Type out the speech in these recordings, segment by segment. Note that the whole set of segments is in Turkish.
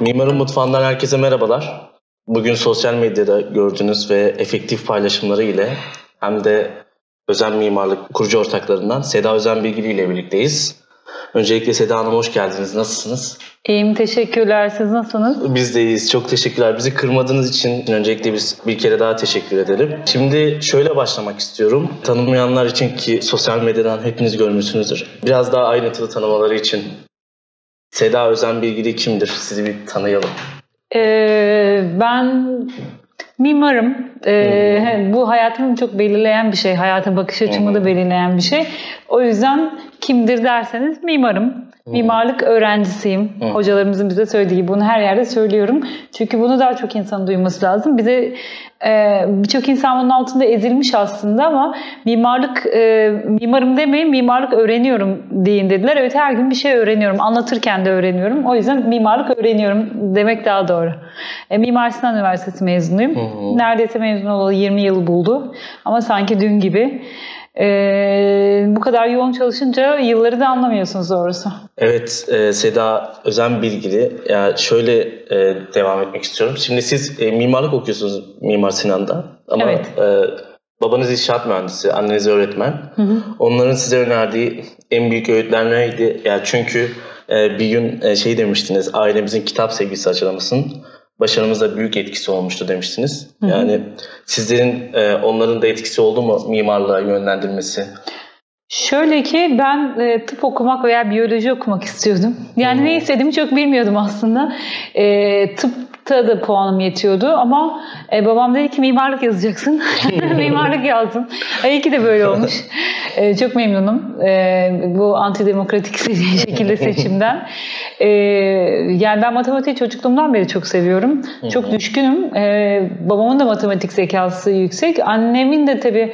Mimarın Mutfağı'ndan herkese merhabalar. Bugün sosyal medyada gördüğünüz ve efektif paylaşımları ile hem de Özen Mimarlık kurucu ortaklarından Seda Özen Bilgili ile birlikteyiz. Öncelikle Seda Hanım hoş geldiniz. Nasılsınız? İyiyim, teşekkürler. Siz nasılsınız? Biz de iyiyiz. Çok teşekkürler. Bizi kırmadığınız için öncelikle biz bir kere daha teşekkür edelim. Şimdi şöyle başlamak istiyorum. Tanımayanlar için ki sosyal medyadan hepiniz görmüşsünüzdür. Biraz daha ayrıntılı tanımaları için Seda Özen Bilgili kimdir? Sizi bir tanıyalım. Ee, ben mimarım. Ee, bu hayatımı çok belirleyen bir şey. Hayata bakış açımı da belirleyen bir şey. O yüzden kimdir derseniz mimarım. Mimarlık öğrencisiyim. Hı. Hocalarımızın bize söylediği gibi bunu her yerde söylüyorum. Çünkü bunu daha çok insanın duyması lazım. Bize e, birçok insan bunun altında ezilmiş aslında ama mimarlık e, mimarım demeyin mimarlık öğreniyorum deyin dediler. Evet her gün bir şey öğreniyorum. Anlatırken de öğreniyorum. O yüzden mimarlık öğreniyorum demek daha doğru. E, Mimar Sinan Üniversitesi mezunuyum. Hı. Neredeyse mezun olalı 20 yıl buldu. Ama sanki dün gibi. E, bu kadar yoğun çalışınca yılları da anlamıyorsunuz doğrusu. Evet, e, Seda Özen Bilgili. Ya şöyle e, devam etmek istiyorum. Şimdi siz e, mimarlık okuyorsunuz Mimar Sinan'da. Ama Evet. e, babanız inşaat mühendisi, anneniz öğretmen. Hı hı. Onların size önerdiği en büyük öğütler neydi? Ya çünkü e, bir gün e, şey demiştiniz, ailemizin kitap sevgisi açılamasının başarımıza büyük etkisi olmuştu demiştiniz. Hı. Yani sizlerin e, onların da etkisi oldu mu mimarlığa yönlendirmesi? Şöyle ki ben e, tıp okumak veya biyoloji okumak istiyordum. Yani Hmm. ne istediğimi çok bilmiyordum aslında. E, tıpta da puanım yetiyordu ama e, babam dedi ki mimarlık yazacaksın. mimarlık yazdım. İyi ki de böyle olmuş. E, çok memnunum e, bu antidemokratik şekilde seçimden. E, yani ben matematiği çocukluğumdan beri çok seviyorum. Çok düşkünüm. E, babamın da matematik zekası yüksek. Annemin de tabii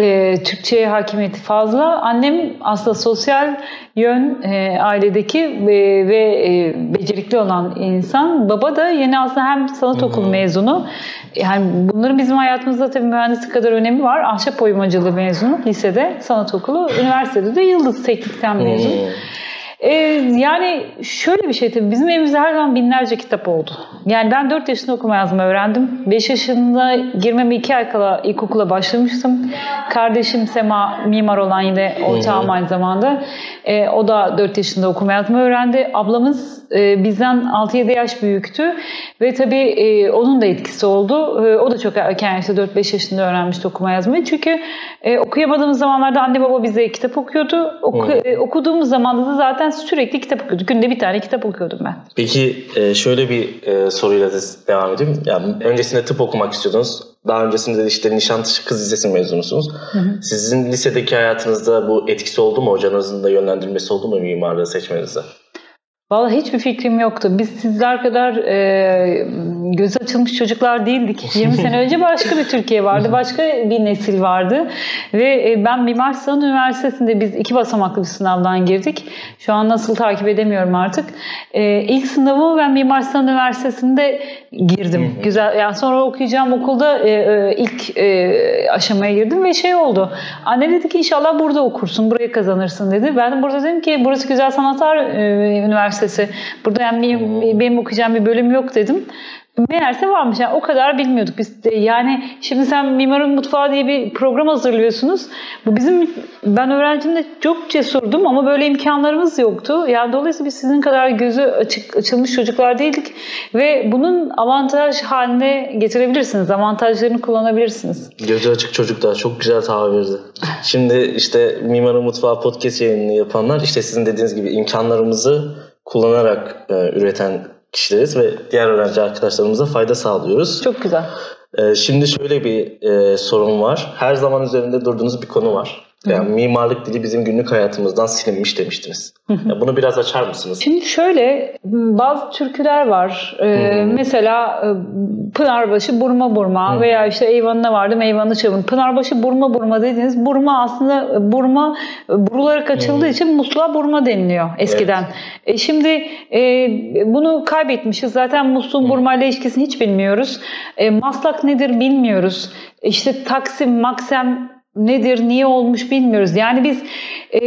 e, Türkçe'ye hakimiyeti fazla. Annem aslında sosyal yön e, ailedeki ve, ve e, becerikli olan insan. Baba da yeni aslında hem sanat okulu mezunu. Yani bunların bizim hayatımızda tabii mühendislik kadar önemi var. Ahşap oymacılığı mezunu lisede, sanat okulu. Üniversitede de Yıldız Teknik'ten mezun. Ee, yani şöyle bir şey tabii bizim evimizde her zaman binlerce kitap oldu. Yani ben 4 yaşında okuma yazma öğrendim. 5 yaşında girmeme 2 ay kala ilkokula başlamıştım. Kardeşim Sema mimar olan yine ortağım aynı zamanda. Ee, o da 4 yaşında okuma yazma öğrendi. Ablamız e, bizden 6-7 yaş büyüktü. Ve tabii e, onun da etkisi oldu. E, o da çok erken yaşta 4-5 yaşında öğrenmişti okuma yazmayı. Çünkü e, okuyamadığımız zamanlarda anne baba bize kitap okuyordu. Oku, e, okuduğumuz zamanda da zaten sürekli kitap okuyorduk. Günde bir tane kitap okuyordum ben. Peki e, şöyle bir e, soruyla da devam edeyim. Yani öncesinde tıp okumak istiyordunuz. Daha öncesinde de işte Nişantaşı Kız Lisesi mezunusunuz. Sizin lisedeki hayatınızda bu etkisi oldu mu? Hocanızın da yönlendirmesi oldu mu mimarlığı seçmenizde? Vallahi hiçbir fikrim yoktu. Biz sizler kadar e, gözü açılmış çocuklar değildik. 20 sene önce başka bir Türkiye vardı. Başka bir nesil vardı. Ve e, ben Mimar Sinan Üniversitesi'nde biz iki basamaklı bir sınavdan girdik. Şu an nasıl takip edemiyorum artık. E, ilk sınavı ben Mimar Sinan Üniversitesi'nde girdim. Güzel. Yani sonra okuyacağım okulda e, ilk aşamaya girdim ve şey oldu. Anne dedi ki inşallah burada okursun, burayı kazanırsın dedi. Ben de burada dedim ki burası Güzel Sanatlar Üniversitesi. Burada yani benim, benim okuyacağım bir bölüm yok dedim. Meğerse varmış. Yani o kadar bilmiyorduk biz de. Yani şimdi sen Mimarın Mutfağı diye bir program hazırlıyorsunuz. Bu bizim ben öğrencimde çok cesurdum ama böyle imkanlarımız yoktu. Yani dolayısıyla biz sizin kadar gözü açık açılmış çocuklar değildik ve bunun avantaj haline getirebilirsiniz. Avantajlarını kullanabilirsiniz. Gözü açık çocuklar çok güzel tabirdi. Şimdi işte Mimarın Mutfağı podcast yayınını yapanlar işte sizin dediğiniz gibi imkanlarımızı kullanarak e, üreten kişileriz ve diğer öğrenci arkadaşlarımıza fayda sağlıyoruz. Çok güzel. E, şimdi şöyle bir e, sorun var. Her zaman üzerinde durduğunuz bir konu var. Yani mimarlık dili bizim günlük hayatımızdan silinmiş demiştiniz. Ya bunu biraz açar mısınız? Şimdi şöyle bazı türküler var. Ee, mesela e, Pınarbaşı burma burma veya işte eyvanına vardım eyvanı çavun. Pınarbaşı burma burma dediğiniz burma aslında e, burma e, burularak açıldığı için musluğa burma deniliyor eskiden. E, şimdi e, bunu kaybetmişiz. Zaten musluğun burma ile ilişkisini hiç bilmiyoruz. E, maslak nedir bilmiyoruz. İşte taksim, maksem nedir, niye olmuş bilmiyoruz. Yani biz E,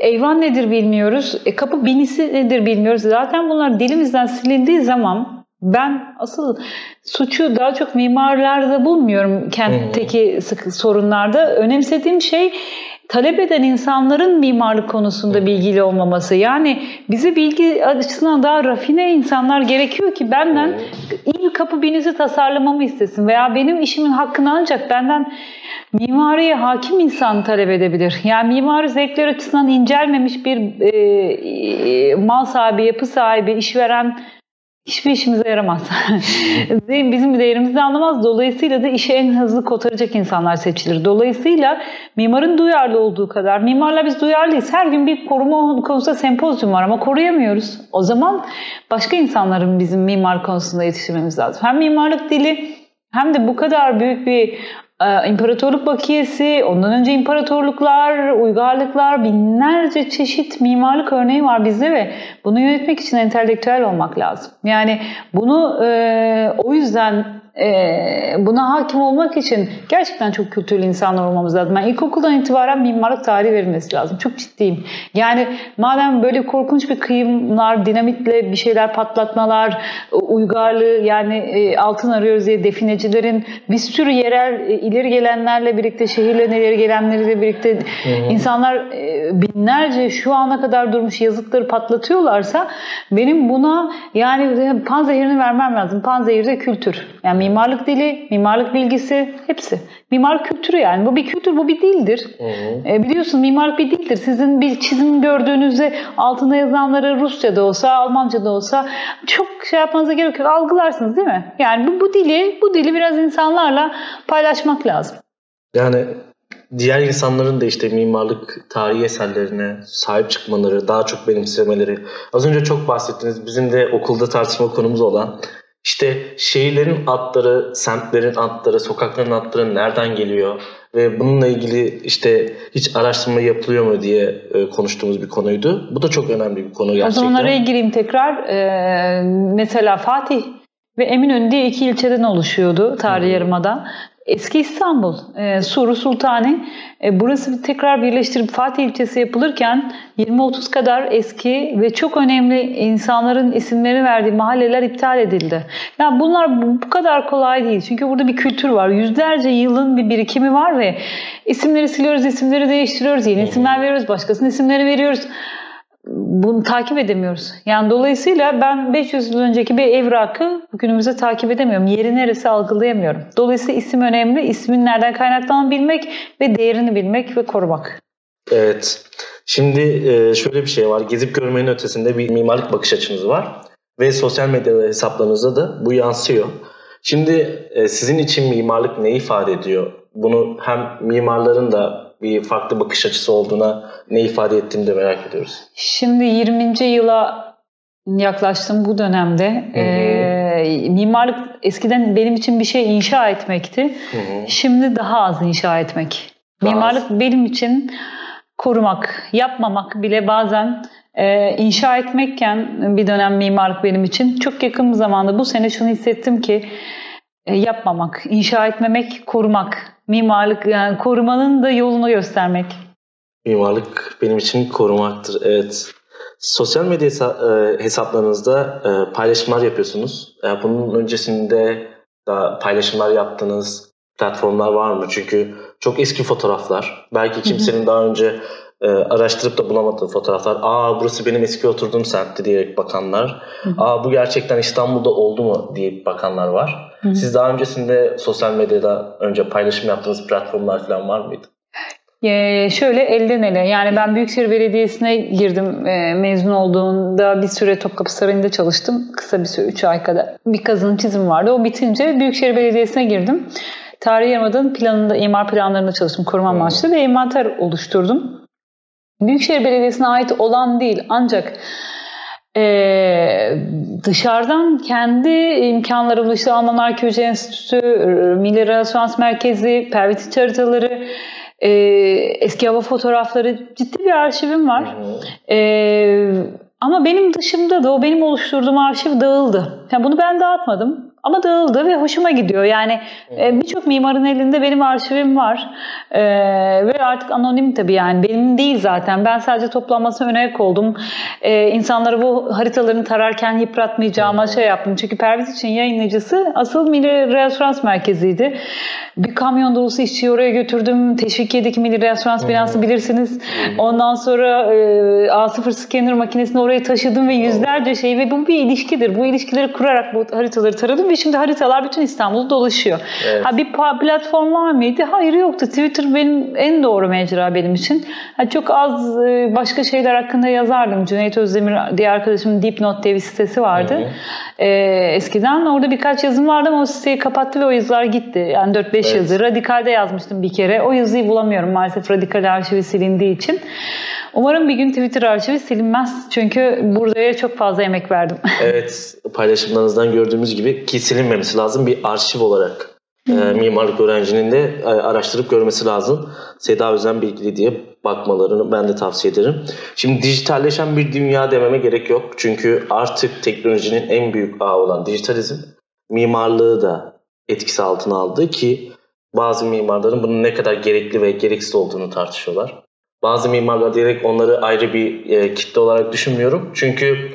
eyvan nedir bilmiyoruz. E, kapı binisi nedir bilmiyoruz. Zaten bunlar dilimizden silindiği zaman ben asıl suçu daha çok mimarlarda bulmuyorum kentteki hmm. sorunlarda. Önemsediğim şey talep eden insanların mimarlık konusunda bilgili olmaması. Yani bize bilgi açısından daha rafine insanlar gerekiyor ki benden iyi kapı binizi tasarlamamı istesin veya benim işimin hakkını ancak benden mimariye hakim insan talep edebilir. Yani mimari zevkler açısından incelmemiş bir e, e, mal sahibi, yapı sahibi, işveren hiçbir işimize yaramaz. Bizim değerimizi de anlamaz. Dolayısıyla da işe en hızlı kotaracak insanlar seçilir. Dolayısıyla mimarın duyarlı olduğu kadar, mimarla biz duyarlıyız. Her gün bir koruma konusunda sempozyum var ama koruyamıyoruz. O zaman başka insanların bizim mimar konusunda yetiştirmemiz lazım. Hem mimarlık dili hem de bu kadar büyük bir imparatorluk bakiyesi, ondan önce imparatorluklar, uygarlıklar, binlerce çeşit mimarlık örneği var bizde ve bunu yönetmek için entelektüel olmak lazım. Yani bunu e, o yüzden buna hakim olmak için gerçekten çok kültürlü insanlar olmamız lazım. Yani ilkokuldan itibaren mimarlık tarihi verilmesi lazım. Çok ciddiyim. Yani madem böyle korkunç bir kıyımlar, dinamitle bir şeyler patlatmalar, uygarlığı yani e, altın arıyoruz diye definecilerin bir sürü yerel e, ileri gelenlerle birlikte, şehirlerin ileri gelenleriyle birlikte Hı-hı. insanlar e, binlerce şu ana kadar durmuş yazıtları patlatıyorlarsa benim buna yani panzehirini vermem lazım. Panzehir de kültür. Yani mimarlık dili, mimarlık bilgisi hepsi. Mimar kültürü yani. Bu bir kültür, bu bir dildir. E, biliyorsun mimarlık bir dildir. Sizin bir çizim gördüğünüzde altında yazanları Rusça'da olsa, Almanca'da olsa çok şey yapmanıza gerek yok. Algılarsınız değil mi? Yani bu, bu dili, bu dili biraz insanlarla paylaşmak lazım. Yani diğer insanların da işte mimarlık tarihi eserlerine sahip çıkmaları, daha çok benimsemeleri. Az önce çok bahsettiniz. Bizim de okulda tartışma konumuz olan işte şehirlerin adları, semtlerin adları, sokakların adları nereden geliyor ve bununla ilgili işte hiç araştırma yapılıyor mu diye e, konuştuğumuz bir konuydu. Bu da çok önemli bir konu gerçekten. O zaman araya gireyim tekrar. Ee, mesela Fatih ve Eminönü diye iki ilçeden oluşuyordu tarihi yarımada. Eski İstanbul, e, Suru Sultani. E, burası tekrar birleştirip Fatih ilçesi yapılırken 20-30 kadar eski ve çok önemli insanların isimlerini verdiği mahalleler iptal edildi. Yani bunlar bu kadar kolay değil. Çünkü burada bir kültür var. Yüzlerce yılın bir birikimi var ve isimleri siliyoruz, isimleri değiştiriyoruz, yeni isimler veriyoruz, başkasının isimleri veriyoruz bunu takip edemiyoruz. Yani dolayısıyla ben 500 yıl önceki bir evrakı günümüzde takip edemiyorum. Yeri neresi algılayamıyorum. Dolayısıyla isim önemli. İsmin nereden kaynaklandığını bilmek ve değerini bilmek ve korumak. Evet. Şimdi e, şöyle bir şey var. Gezip görmenin ötesinde bir mimarlık bakış açınız var. Ve sosyal medya hesaplarınızda da bu yansıyor. Şimdi e, sizin için mimarlık ne ifade ediyor? Bunu hem mimarların da bir farklı bakış açısı olduğuna ne ifade ettiğini de merak ediyoruz. Şimdi 20. yıla yaklaştım bu dönemde. E, mimarlık eskiden benim için bir şey inşa etmekti. Hı hı. Şimdi daha az inşa etmek. Daha mimarlık az. benim için korumak, yapmamak bile bazen e, inşa etmekken bir dönem mimarlık benim için çok yakın bir zamanda bu sene şunu hissettim ki yapmamak, inşa etmemek, korumak. Mimarlık yani korumanın da yolunu göstermek. Mimarlık benim için korumaktır. Evet. Sosyal medya e, hesaplarınızda e, paylaşımlar yapıyorsunuz. Bunun öncesinde da paylaşımlar yaptığınız platformlar var mı? Çünkü çok eski fotoğraflar. Belki kimsenin daha önce araştırıp da bulamadığı fotoğraflar. Aa burası benim eski oturduğum semtti diyerek bakanlar. Aa bu gerçekten İstanbul'da oldu mu diye bakanlar var. Hı-hı. Siz daha öncesinde sosyal medyada önce paylaşım yaptığınız platformlar falan var mıydı? Ee, şöyle elden ele yani ben Büyükşehir Belediyesi'ne girdim e, mezun olduğunda bir süre Topkapı Sarayı'nda çalıştım kısa bir süre 3 ay kadar bir kazının çizim vardı o bitince Büyükşehir Belediyesi'ne girdim tarihi yarımada'nın planında imar planlarında çalıştım koruma amaçlı ve envanter oluşturdum Büyükşehir Belediyesi'ne ait olan değil ancak ee, dışarıdan kendi imkanlarımla işte Alman Arkeoloji Enstitüsü, Milli Rönesans Merkezi, Pervitinç haritaları, e, eski hava fotoğrafları ciddi bir arşivim var. E, ama benim dışımda da o benim oluşturduğum arşiv dağıldı. Yani bunu ben dağıtmadım. Ama dağıldı ve hoşuma gidiyor. Yani e, birçok mimarın elinde benim arşivim var. E, ve artık anonim tabii yani benim değil zaten. Ben sadece toplanmasına önayak oldum. E, insanları bu haritalarını tararken yıpratmayacağıma şey yaptım. Çünkü Perviz için yayınlayıcısı asıl Milli Reasürans Merkezi'ydi. Bir kamyon dolusu işçiyi oraya götürdüm. Teşvikiye'deki Milli Reasürans binası bilirsiniz. Ondan sonra e, A0 scanner makinesini oraya taşıdım ve yüzlerce şey ve bu bir ilişkidir. Bu ilişkileri kurarak bu haritaları taradım ve şimdi haritalar bütün İstanbul'u dolaşıyor. Evet. Ha bir platform var mıydı? Hayır yoktu. Twitter benim en doğru mecra benim için. Ha, çok az e, başka şeyler hakkında yazardım. Cüneyt Özdemir diye arkadaşımın Deep diye bir sitesi vardı. E, eskiden orada birkaç yazım vardı ama o siteyi kapattı ve o yazılar gitti. Yani 4-5 Evet. yazı. Radikal'de yazmıştım bir kere. O yazıyı bulamıyorum maalesef Radikal arşivi silindiği için. Umarım bir gün Twitter arşivi silinmez. Çünkü buraya çok fazla emek verdim. Evet paylaşımlarınızdan gördüğümüz gibi ki silinmemesi lazım bir arşiv olarak. e, mimarlık öğrencinin de e, araştırıp görmesi lazım. Seda Özen Bilgili diye bakmalarını ben de tavsiye ederim. Şimdi dijitalleşen bir dünya dememe gerek yok. Çünkü artık teknolojinin en büyük ağı olan dijitalizm mimarlığı da etkisi altına aldı ki bazı mimarların bunun ne kadar gerekli ve gereksiz olduğunu tartışıyorlar. Bazı mimarlar diyerek onları ayrı bir e, kitle olarak düşünmüyorum. Çünkü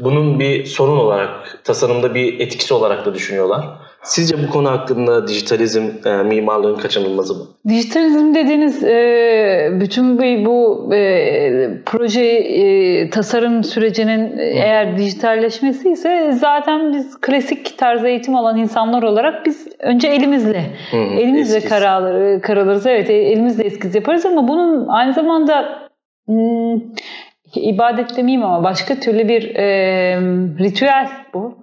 bunun bir sorun olarak, tasarımda bir etkisi olarak da düşünüyorlar. Sizce bu konu hakkında dijitalizm e, mimarlığın kaçınılmazı mı? Dijitalizm dediğiniz e, bütün bu, bu e, proje e, tasarım sürecinin eğer dijitalleşmesi ise zaten biz klasik tarz eğitim alan insanlar olarak biz önce elimizle hı, elimizle eskiz. karaları, karalarız evet e, elimizle eskiz yaparız ama bunun aynı zamanda hmm, ibadet demeyeyim ama başka türlü bir e, ritüel bu.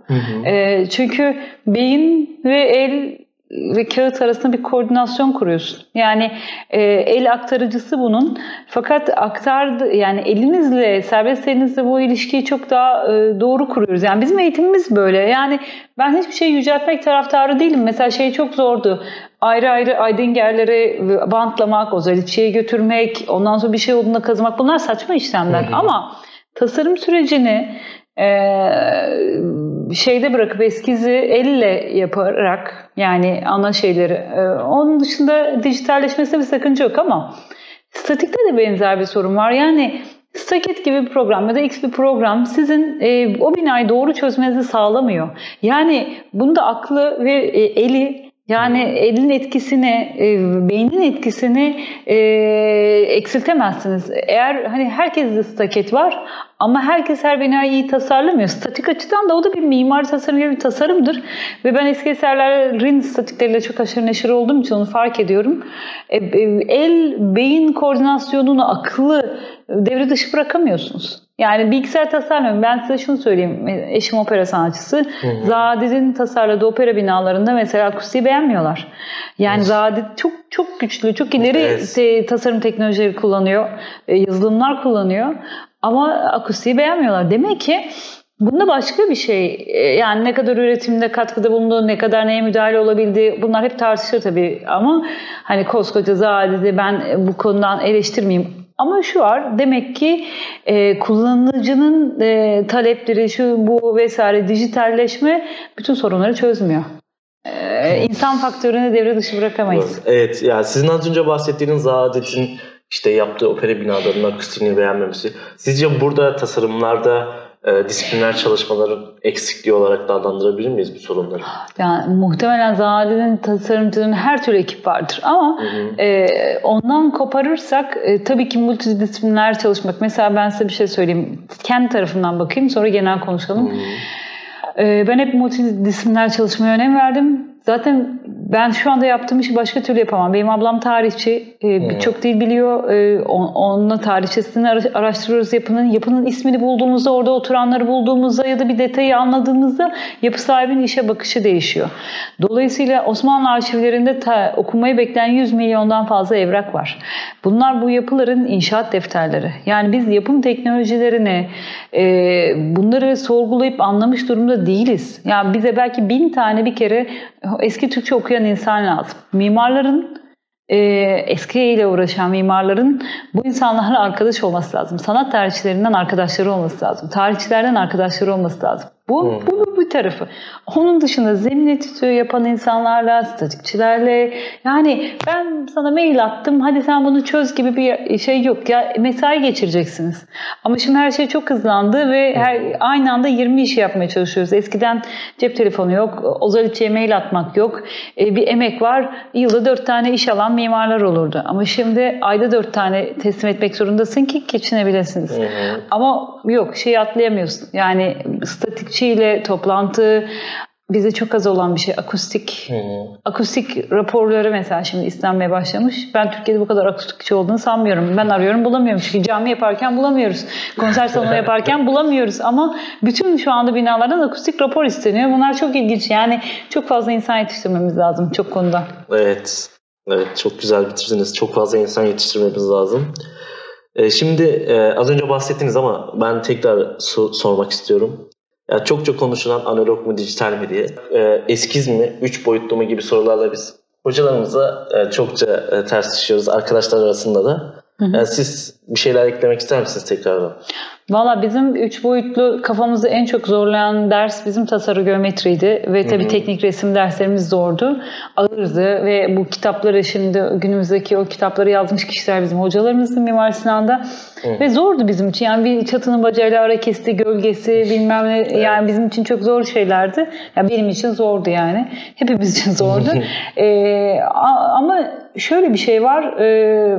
E, çünkü beyin ve el ve kağıt arasında bir koordinasyon kuruyorsun. Yani e, el aktarıcısı bunun. Fakat aktardı yani elimizle, serbest elimizle bu ilişkiyi çok daha e, doğru kuruyoruz. Yani bizim eğitimimiz böyle. Yani ben hiçbir şey yüceltmek taraftarı değilim. Mesela şey çok zordu. Ayrı ayrı aydıngerleri bantlamak, özellikçiye götürmek, ondan sonra bir şey olduğunda kazımak bunlar saçma işlemler. Hı hı. Ama tasarım sürecini şeyde bırakıp eskizi elle yaparak yani ana şeyleri e, onun dışında dijitalleşmesine bir sakınca yok ama statikte de benzer bir sorun var. Yani Staket gibi bir program ya da X bir program sizin e, o binayı doğru çözmenizi sağlamıyor. Yani bunda aklı ve e, eli yani elin etkisini, e, beynin etkisini e, eksiltemezsiniz. Eğer hani herkeste staket var ama herkes her binayı tasarlamıyor. Statik açıdan da o da bir mimar tasarım gibi bir tasarımdır. Ve ben eski eserlerin statikleriyle çok aşırı neşir olduğum için onu fark ediyorum. E, e, el, beyin koordinasyonunu, akıllı devre dışı bırakamıyorsunuz. Yani bilgisayar tasarlamıyorum. Ben size şunu söyleyeyim. Eşim opera sanatçısı. Zadi'nin tasarladığı opera binalarında mesela akustiği beğenmiyorlar. Yani Zadi çok çok güçlü, çok ileri Evet. tasarım teknolojileri kullanıyor. e, Yazılımlar kullanıyor. Ama akustiği beğenmiyorlar. Demek ki Bunda başka bir şey e, yani ne kadar üretimde katkıda bulunduğu, ne kadar neye müdahale olabildiği bunlar hep tartışılır tabii ama hani koskoca Zadi'de ben bu konudan eleştirmeyeyim. Ama şu var demek ki e, kullanıcının e, talepleri şu bu vesaire dijitalleşme bütün sorunları çözmüyor. E, insan faktörünü devre dışı bırakamayız. Evet, yani sizin az önce bahsettiğiniz Zaadet'in işte yaptığı opera binalarının akustiğini beğenmemesi. Sizce burada tasarımlarda e, disiplinler çalışmaların eksikliği olarak da adlandırabilir miyiz bu sorunları? Yani muhtemelen Zadi'nin tasarımcının her türlü ekip vardır ama Hı hı. e, ondan koparırsak e, tabii ki multidisipliner çalışmak. Mesela ben size bir şey söyleyeyim. Kendi tarafından bakayım sonra genel konuşalım. E, ben hep multidisipliner çalışmaya önem verdim. Zaten ben şu anda yaptığım işi başka türlü yapamam. Benim ablam tarihçi, e, birçok dil biliyor. E, on- onunla tarihçesini ara- araştırıyoruz yapının. Yapının ismini bulduğumuzda, orada oturanları bulduğumuzda ya da bir detayı anladığımızda yapı sahibinin işe bakışı değişiyor. Dolayısıyla Osmanlı arşivlerinde ta, okumayı bekleyen 100 milyondan fazla evrak var. Bunlar bu yapıların inşaat defterleri. Yani biz yapım teknolojilerini e, bunları sorgulayıp anlamış durumda değiliz. Yani bize belki bin tane bir kere eski Türkçe okuyan insan lazım. Mimarların e, eskiyle uğraşan mimarların bu insanlarla arkadaş olması lazım. Sanat tarihçilerinden arkadaşları olması lazım. Tarihçilerden arkadaşları olması lazım. Bu, hmm. bu bir tarafı. Onun dışında zemin etütü yapan insanlarla, statikçilerle yani ben sana mail attım hadi sen bunu çöz gibi bir şey yok. Ya mesai geçireceksiniz. Ama şimdi her şey çok hızlandı ve her, aynı anda 20 iş yapmaya çalışıyoruz. Eskiden cep telefonu yok, Ozaliç'e mail atmak yok. E, bir emek var. Yılda 4 tane iş alan mimarlar olurdu. Ama şimdi ayda 4 tane teslim etmek zorundasın ki geçinebilesiniz. Hı hı. Ama yok şeyi atlayamıyorsun. Yani statikçiyle toplantı, bize çok az olan bir şey akustik. Hmm. Akustik raporları mesela şimdi istenmeye başlamış. Ben Türkiye'de bu kadar akustikçi olduğunu sanmıyorum. Ben arıyorum bulamıyorum. Çünkü cami yaparken bulamıyoruz. Konser salonu yaparken bulamıyoruz. Ama bütün şu anda binalardan akustik rapor isteniyor. Bunlar çok ilginç. Yani çok fazla insan yetiştirmemiz lazım çok konuda. Evet. Evet çok güzel bitirdiniz. Çok fazla insan yetiştirmemiz lazım. Ee, şimdi e, az önce bahsettiniz ama ben tekrar so- sormak istiyorum. Yani çokça konuşulan analog mu dijital mi diye. E, eskiz mi, üç boyutlu mu gibi sorularla biz hocalarımıza e, çokça e, ters düşüyoruz arkadaşlar arasında da. Hı hı. Yani siz bir şeyler eklemek ister misiniz tekrardan? Valla bizim üç boyutlu kafamızı en çok zorlayan ders bizim tasarı geometriydi ve tabii Hı-hı. teknik resim derslerimiz zordu. Ağırdı ve bu kitapları şimdi günümüzdeki o kitapları yazmış kişiler bizim hocalarımızdı Mimar Sinan'da. Hı-hı. Ve zordu bizim için. Yani bir çatının bacayla ara kesti, gölgesi bilmem ne evet. yani bizim için çok zor şeylerdi. Yani benim için zordu yani. Hepimiz için zordu. ee, ama şöyle bir şey var. Ee,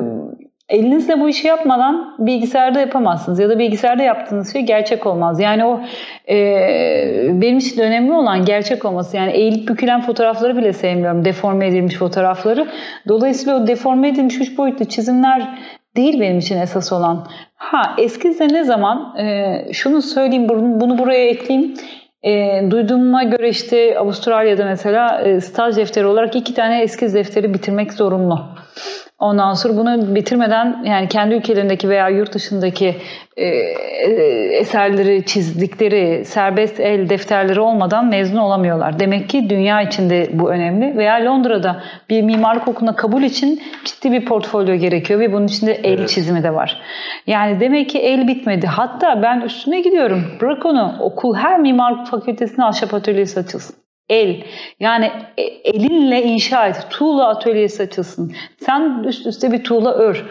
Elinizle bu işi yapmadan bilgisayarda yapamazsınız ya da bilgisayarda yaptığınız şey gerçek olmaz. Yani o e, benim için önemli olan gerçek olması. Yani eğilip bükülen fotoğrafları bile sevmiyorum. Deforme edilmiş fotoğrafları. Dolayısıyla o deforme edilmiş üç boyutlu çizimler değil benim için esas olan. Ha eskizde ne zaman e, şunu söyleyeyim bunu, buraya ekleyeyim. E, duyduğuma göre işte Avustralya'da mesela e, staj defteri olarak iki tane eskiz defteri bitirmek zorunlu. Ondan sonra bunu bitirmeden yani kendi ülkelerindeki veya yurt dışındaki e, eserleri çizdikleri serbest el defterleri olmadan mezun olamıyorlar. Demek ki dünya içinde bu önemli. Veya Londra'da bir mimarlık okuluna kabul için ciddi bir portfolyo gerekiyor ve bunun içinde el evet. çizimi de var. Yani demek ki el bitmedi. Hatta ben üstüne gidiyorum. Bırak onu. Okul her mimarlık fakültesine ahşap atölyesi açılsın. El. Yani e, elinle inşa et. Tuğla atölyesi açılsın. Sen üst üste bir tuğla ör.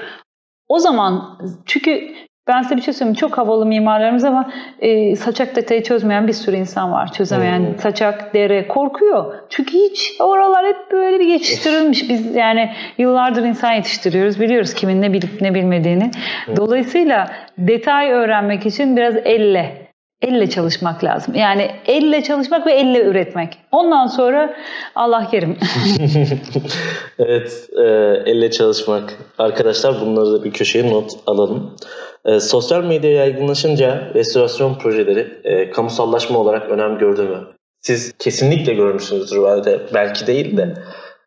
O zaman çünkü ben size bir şey söyleyeyim. Çok havalı mimarlarımız ama e, saçak detayı çözmeyen bir sürü insan var. Çözemeyen hmm. saçak, dere korkuyor. Çünkü hiç oralar hep böyle bir geçiştirilmiş. Biz yani yıllardır insan yetiştiriyoruz. Biliyoruz kimin ne bilip ne bilmediğini. Dolayısıyla detay öğrenmek için biraz elle elle çalışmak lazım. Yani elle çalışmak ve elle üretmek. Ondan sonra Allah kerim. evet, e, elle çalışmak. Arkadaşlar bunları da bir köşeye not alalım. E, sosyal medya yaygınlaşınca restorasyon projeleri e, kamusallaşma olarak önem gördü mü? Siz kesinlikle görmüşsünüzdür belki, belki değil de.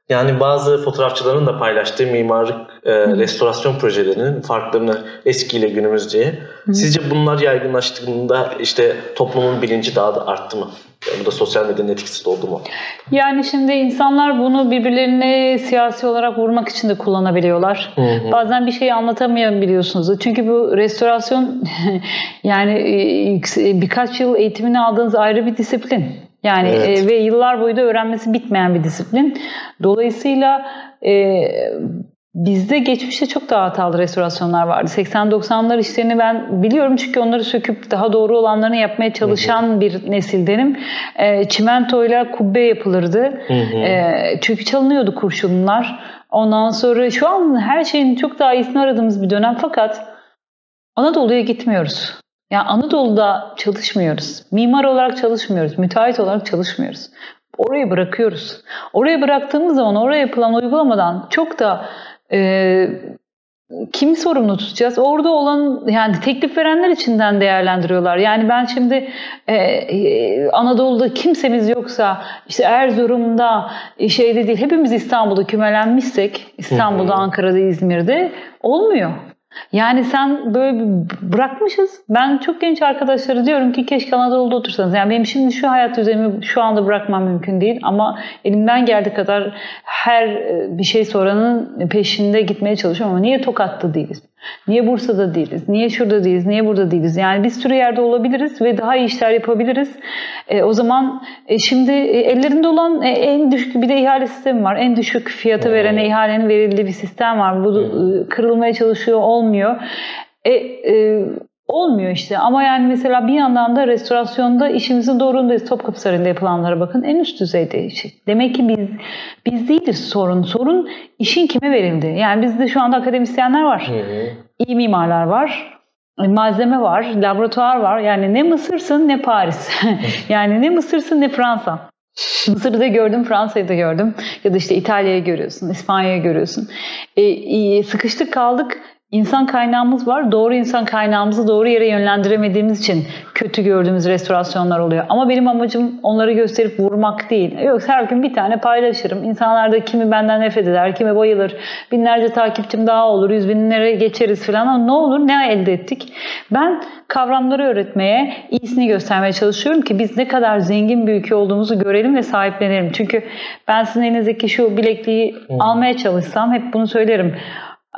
Yani bazı fotoğrafçıların da paylaştığı mimarlık e, restorasyon projelerinin farklarını eskiyle günümüz diye. Sizce bunlar yaygınlaştığında işte toplumun bilinci daha da arttı mı? Yani bu da sosyal medyanın etkisi oldu mu? Yani şimdi insanlar bunu birbirlerine siyasi olarak vurmak için de kullanabiliyorlar. Hı hı. Bazen bir şey anlatamayabiliyorsunuz. Çünkü bu restorasyon yani e, birkaç yıl eğitimini aldığınız ayrı bir disiplin. Yani evet. e, ve yıllar boyu da öğrenmesi bitmeyen bir disiplin. Dolayısıyla e, bizde geçmişte çok daha hatalı restorasyonlar vardı. 80-90'lar işlerini ben biliyorum çünkü onları söküp daha doğru olanlarını yapmaya çalışan hı hı. bir nesildenim. E, çimentoyla kubbe yapılırdı. Hı hı. E, çünkü çalınıyordu kurşunlar. Ondan sonra şu an her şeyin çok daha iyisini aradığımız bir dönem fakat Anadolu'ya gitmiyoruz. Yani Anadolu'da çalışmıyoruz. Mimar olarak çalışmıyoruz. Müteahhit olarak çalışmıyoruz. Orayı bırakıyoruz. Oraya bıraktığımız zaman oraya yapılan uygulamadan çok da e, kimi sorumlu tutacağız? Orada olan yani teklif verenler içinden değerlendiriyorlar. Yani ben şimdi e, e, Anadolu'da kimsemiz yoksa işte Erzurum'da şeyde değil hepimiz İstanbul'da kümelenmişsek İstanbul'da, Ankara'da, İzmir'de olmuyor. Yani sen böyle bırakmışız. Ben çok genç arkadaşları diyorum ki keşke Anadolu'da otursanız. Yani benim şimdi şu hayat düzenimi şu anda bırakmam mümkün değil. Ama elimden geldiği kadar her e, bir şey soranın peşinde gitmeye çalışıyorum. Ama niye Tokat'ta değiliz? Niye Bursa'da değiliz? Niye şurada değiliz? Niye burada değiliz? Yani bir sürü yerde olabiliriz ve daha iyi işler yapabiliriz. E, o zaman e, şimdi e, ellerinde olan e, en düşük bir de ihale sistemi var. En düşük fiyatı veren ihalenin verildiği bir sistem var. Bu e, kırılmaya çalışıyor, olmuyor. E, e, Olmuyor işte ama yani mesela bir yandan da restorasyonda işimizin doğrundayız. Topkapı Sarayı'nda yapılanlara bakın en üst düzeyde işi. Demek ki biz biz değiliz sorun. Sorun işin kime verildi. Yani bizde şu anda akademisyenler var. Hı hı. İyi mimarlar var. Malzeme var, laboratuvar var. Yani ne Mısır'sın ne Paris. yani ne Mısır'sın ne Fransa. Mısır'ı da gördüm, Fransa'yı da gördüm. Ya da işte İtalya'yı görüyorsun, İspanya'yı görüyorsun. E, sıkıştık kaldık İnsan kaynağımız var. Doğru insan kaynağımızı doğru yere yönlendiremediğimiz için kötü gördüğümüz restorasyonlar oluyor. Ama benim amacım onları gösterip vurmak değil. Yok her gün bir tane paylaşırım. İnsanlar da kimi benden nefret eder, kimi bayılır. Binlerce takipçim daha olur, yüz binlere geçeriz falan ama ne olur ne elde ettik? Ben kavramları öğretmeye, iyisini göstermeye çalışıyorum ki biz ne kadar zengin bir ülke olduğumuzu görelim ve sahiplenelim. Çünkü ben sizin elinizdeki şu bilekliği almaya çalışsam hep bunu söylerim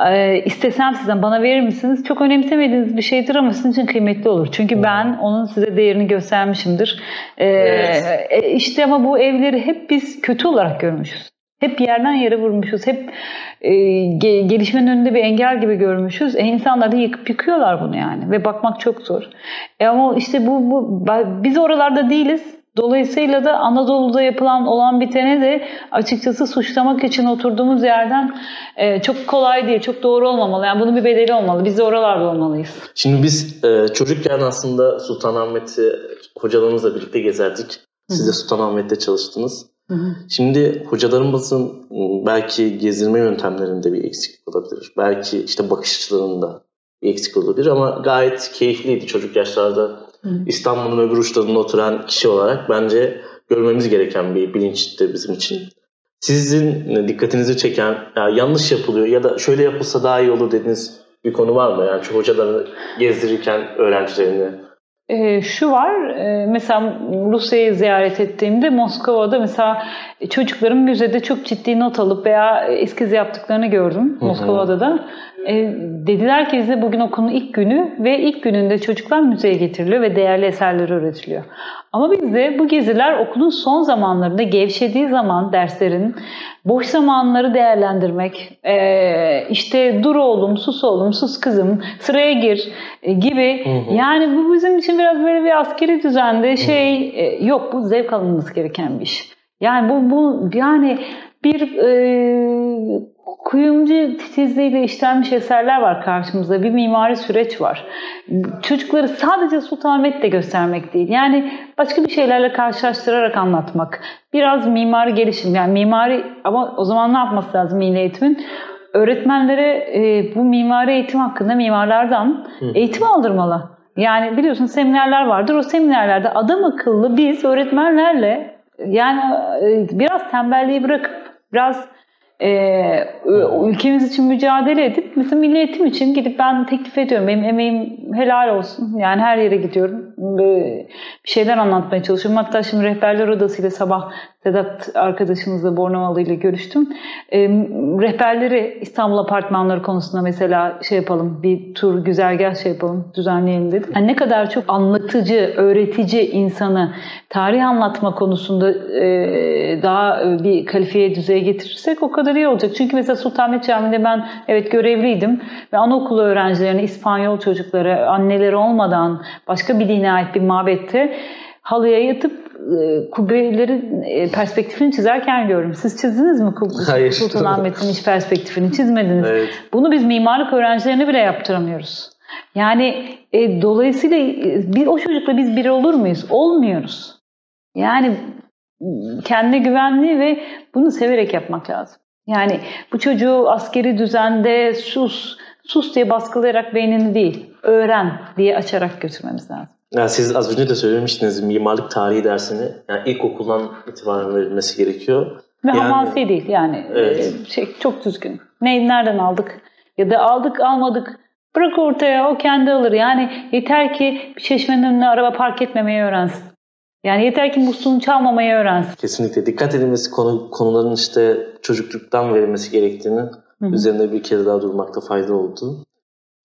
e, istesem sizden bana verir misiniz? Çok önemsemediğiniz bir şeydir ama sizin için kıymetli olur. Çünkü hmm. ben onun size değerini göstermişimdir. E, evet. e, işte ama bu evleri hep biz kötü olarak görmüşüz. Hep yerden yere vurmuşuz. Hep e, gelişmenin önünde bir engel gibi görmüşüz. E, insanlar da yıkıp yıkıyorlar bunu yani. Ve bakmak çok zor. E, ama işte bu, bu biz oralarda değiliz. Dolayısıyla da Anadolu'da yapılan olan bitene de açıkçası suçlamak için oturduğumuz yerden e, çok kolay değil, çok doğru olmamalı. Yani bunun bir bedeli olmalı. Biz de oralarda olmalıyız. Şimdi biz e, çocukken aslında Sultanahmet'i hocalarımızla birlikte gezerdik. Siz de Sultanahmet'te çalıştınız. Hı hı. Şimdi hocalarımızın belki gezdirme yöntemlerinde bir eksiklik olabilir. Belki işte bakış açılarında bir eksik olabilir ama gayet keyifliydi çocuk yaşlarda İstanbul'un öbür uçlarında oturan kişi olarak bence görmemiz gereken bir bilinçti bizim için. Sizin dikkatinizi çeken ya yanlış yapılıyor ya da şöyle yapılsa daha iyi olur dediğiniz bir konu var mı? Yani şu hocalarını gezdirirken öğrencilerini. E, şu var, e, mesela Rusya'yı ziyaret ettiğimde Moskova'da mesela çocukların müzede çok ciddi not alıp veya eskiz yaptıklarını gördüm Moskova'da da. E, dediler ki bize bugün okulun ilk günü ve ilk gününde çocuklar müzeye getiriliyor ve değerli eserleri öğretiliyor. Ama bizde bu geziler okulun son zamanlarında gevşediği zaman derslerin boş zamanları değerlendirmek, e, işte dur oğlum, sus oğlum, sus kızım, sıraya gir e, gibi. Hı hı. Yani bu bizim için biraz böyle bir askeri düzende şey e, yok bu zevk alınması gereken bir iş. Yani bu, bu yani bir e, kuyumcu titizliğiyle işlenmiş eserler var karşımızda. Bir mimari süreç var. Çocukları sadece Sultanahmet'le göstermek değil. Yani başka bir şeylerle karşılaştırarak anlatmak. Biraz mimari gelişim. Yani mimari ama o zaman ne yapması lazım milli eğitimin? Öğretmenlere e, bu mimari eğitim hakkında mimarlardan eğitim aldırmalı. Yani biliyorsun seminerler vardır. O seminerlerde adam akıllı biz öğretmenlerle yani e, biraz tembelliği bırakıp biraz e, ülkemiz için mücadele edip mesela milli eğitim için gidip ben teklif ediyorum. Benim emeğim helal olsun. Yani her yere gidiyorum. Bir şeyler anlatmaya çalışıyorum. Hatta şimdi rehberler odasıyla sabah Sedat arkadaşımızla Bornavalı ile görüştüm. E, rehberleri İstanbul apartmanları konusunda mesela şey yapalım, bir tur güzergah şey yapalım, düzenleyelim dedim. Yani ne kadar çok anlatıcı, öğretici insanı tarih anlatma konusunda e, daha bir kalifiye düzeye getirirsek o kadar iyi olacak. Çünkü mesela Sultanahmet Camii'nde ben evet görevliydim ve anaokulu öğrencilerini, İspanyol çocukları, anneleri olmadan başka bir dine ait bir mabette halıya yatıp e, kubbeleri e, perspektifini çizerken gördüm. Siz çizdiniz mi Hayır. Sultanahmet'in hiç perspektifini çizmediniz. Evet. Bunu biz mimarlık öğrencilerine bile yaptıramıyoruz. Yani e, dolayısıyla e, bir, o çocukla biz biri olur muyuz? Olmuyoruz. Yani kendine güvenli ve bunu severek yapmak lazım. Yani bu çocuğu askeri düzende sus, sus diye baskılayarak beynini değil, öğren diye açarak götürmemiz lazım. Yani siz az önce de söylemiştiniz mimarlık tarihi dersini yani ilkokuldan itibaren verilmesi gerekiyor. Ve yani, hamasi değil yani evet. E, şey, çok düzgün. Ne, nereden aldık? Ya da aldık almadık bırak ortaya o kendi alır. Yani yeter ki bir çeşmenin önüne araba park etmemeyi öğrensin. Yani yeter ki musluğunu çalmamayı öğrensin. Kesinlikle. Dikkat edilmesi konu, konuların işte çocukluktan verilmesi gerektiğini Hı-hı. üzerinde bir kere daha durmakta fayda oldu.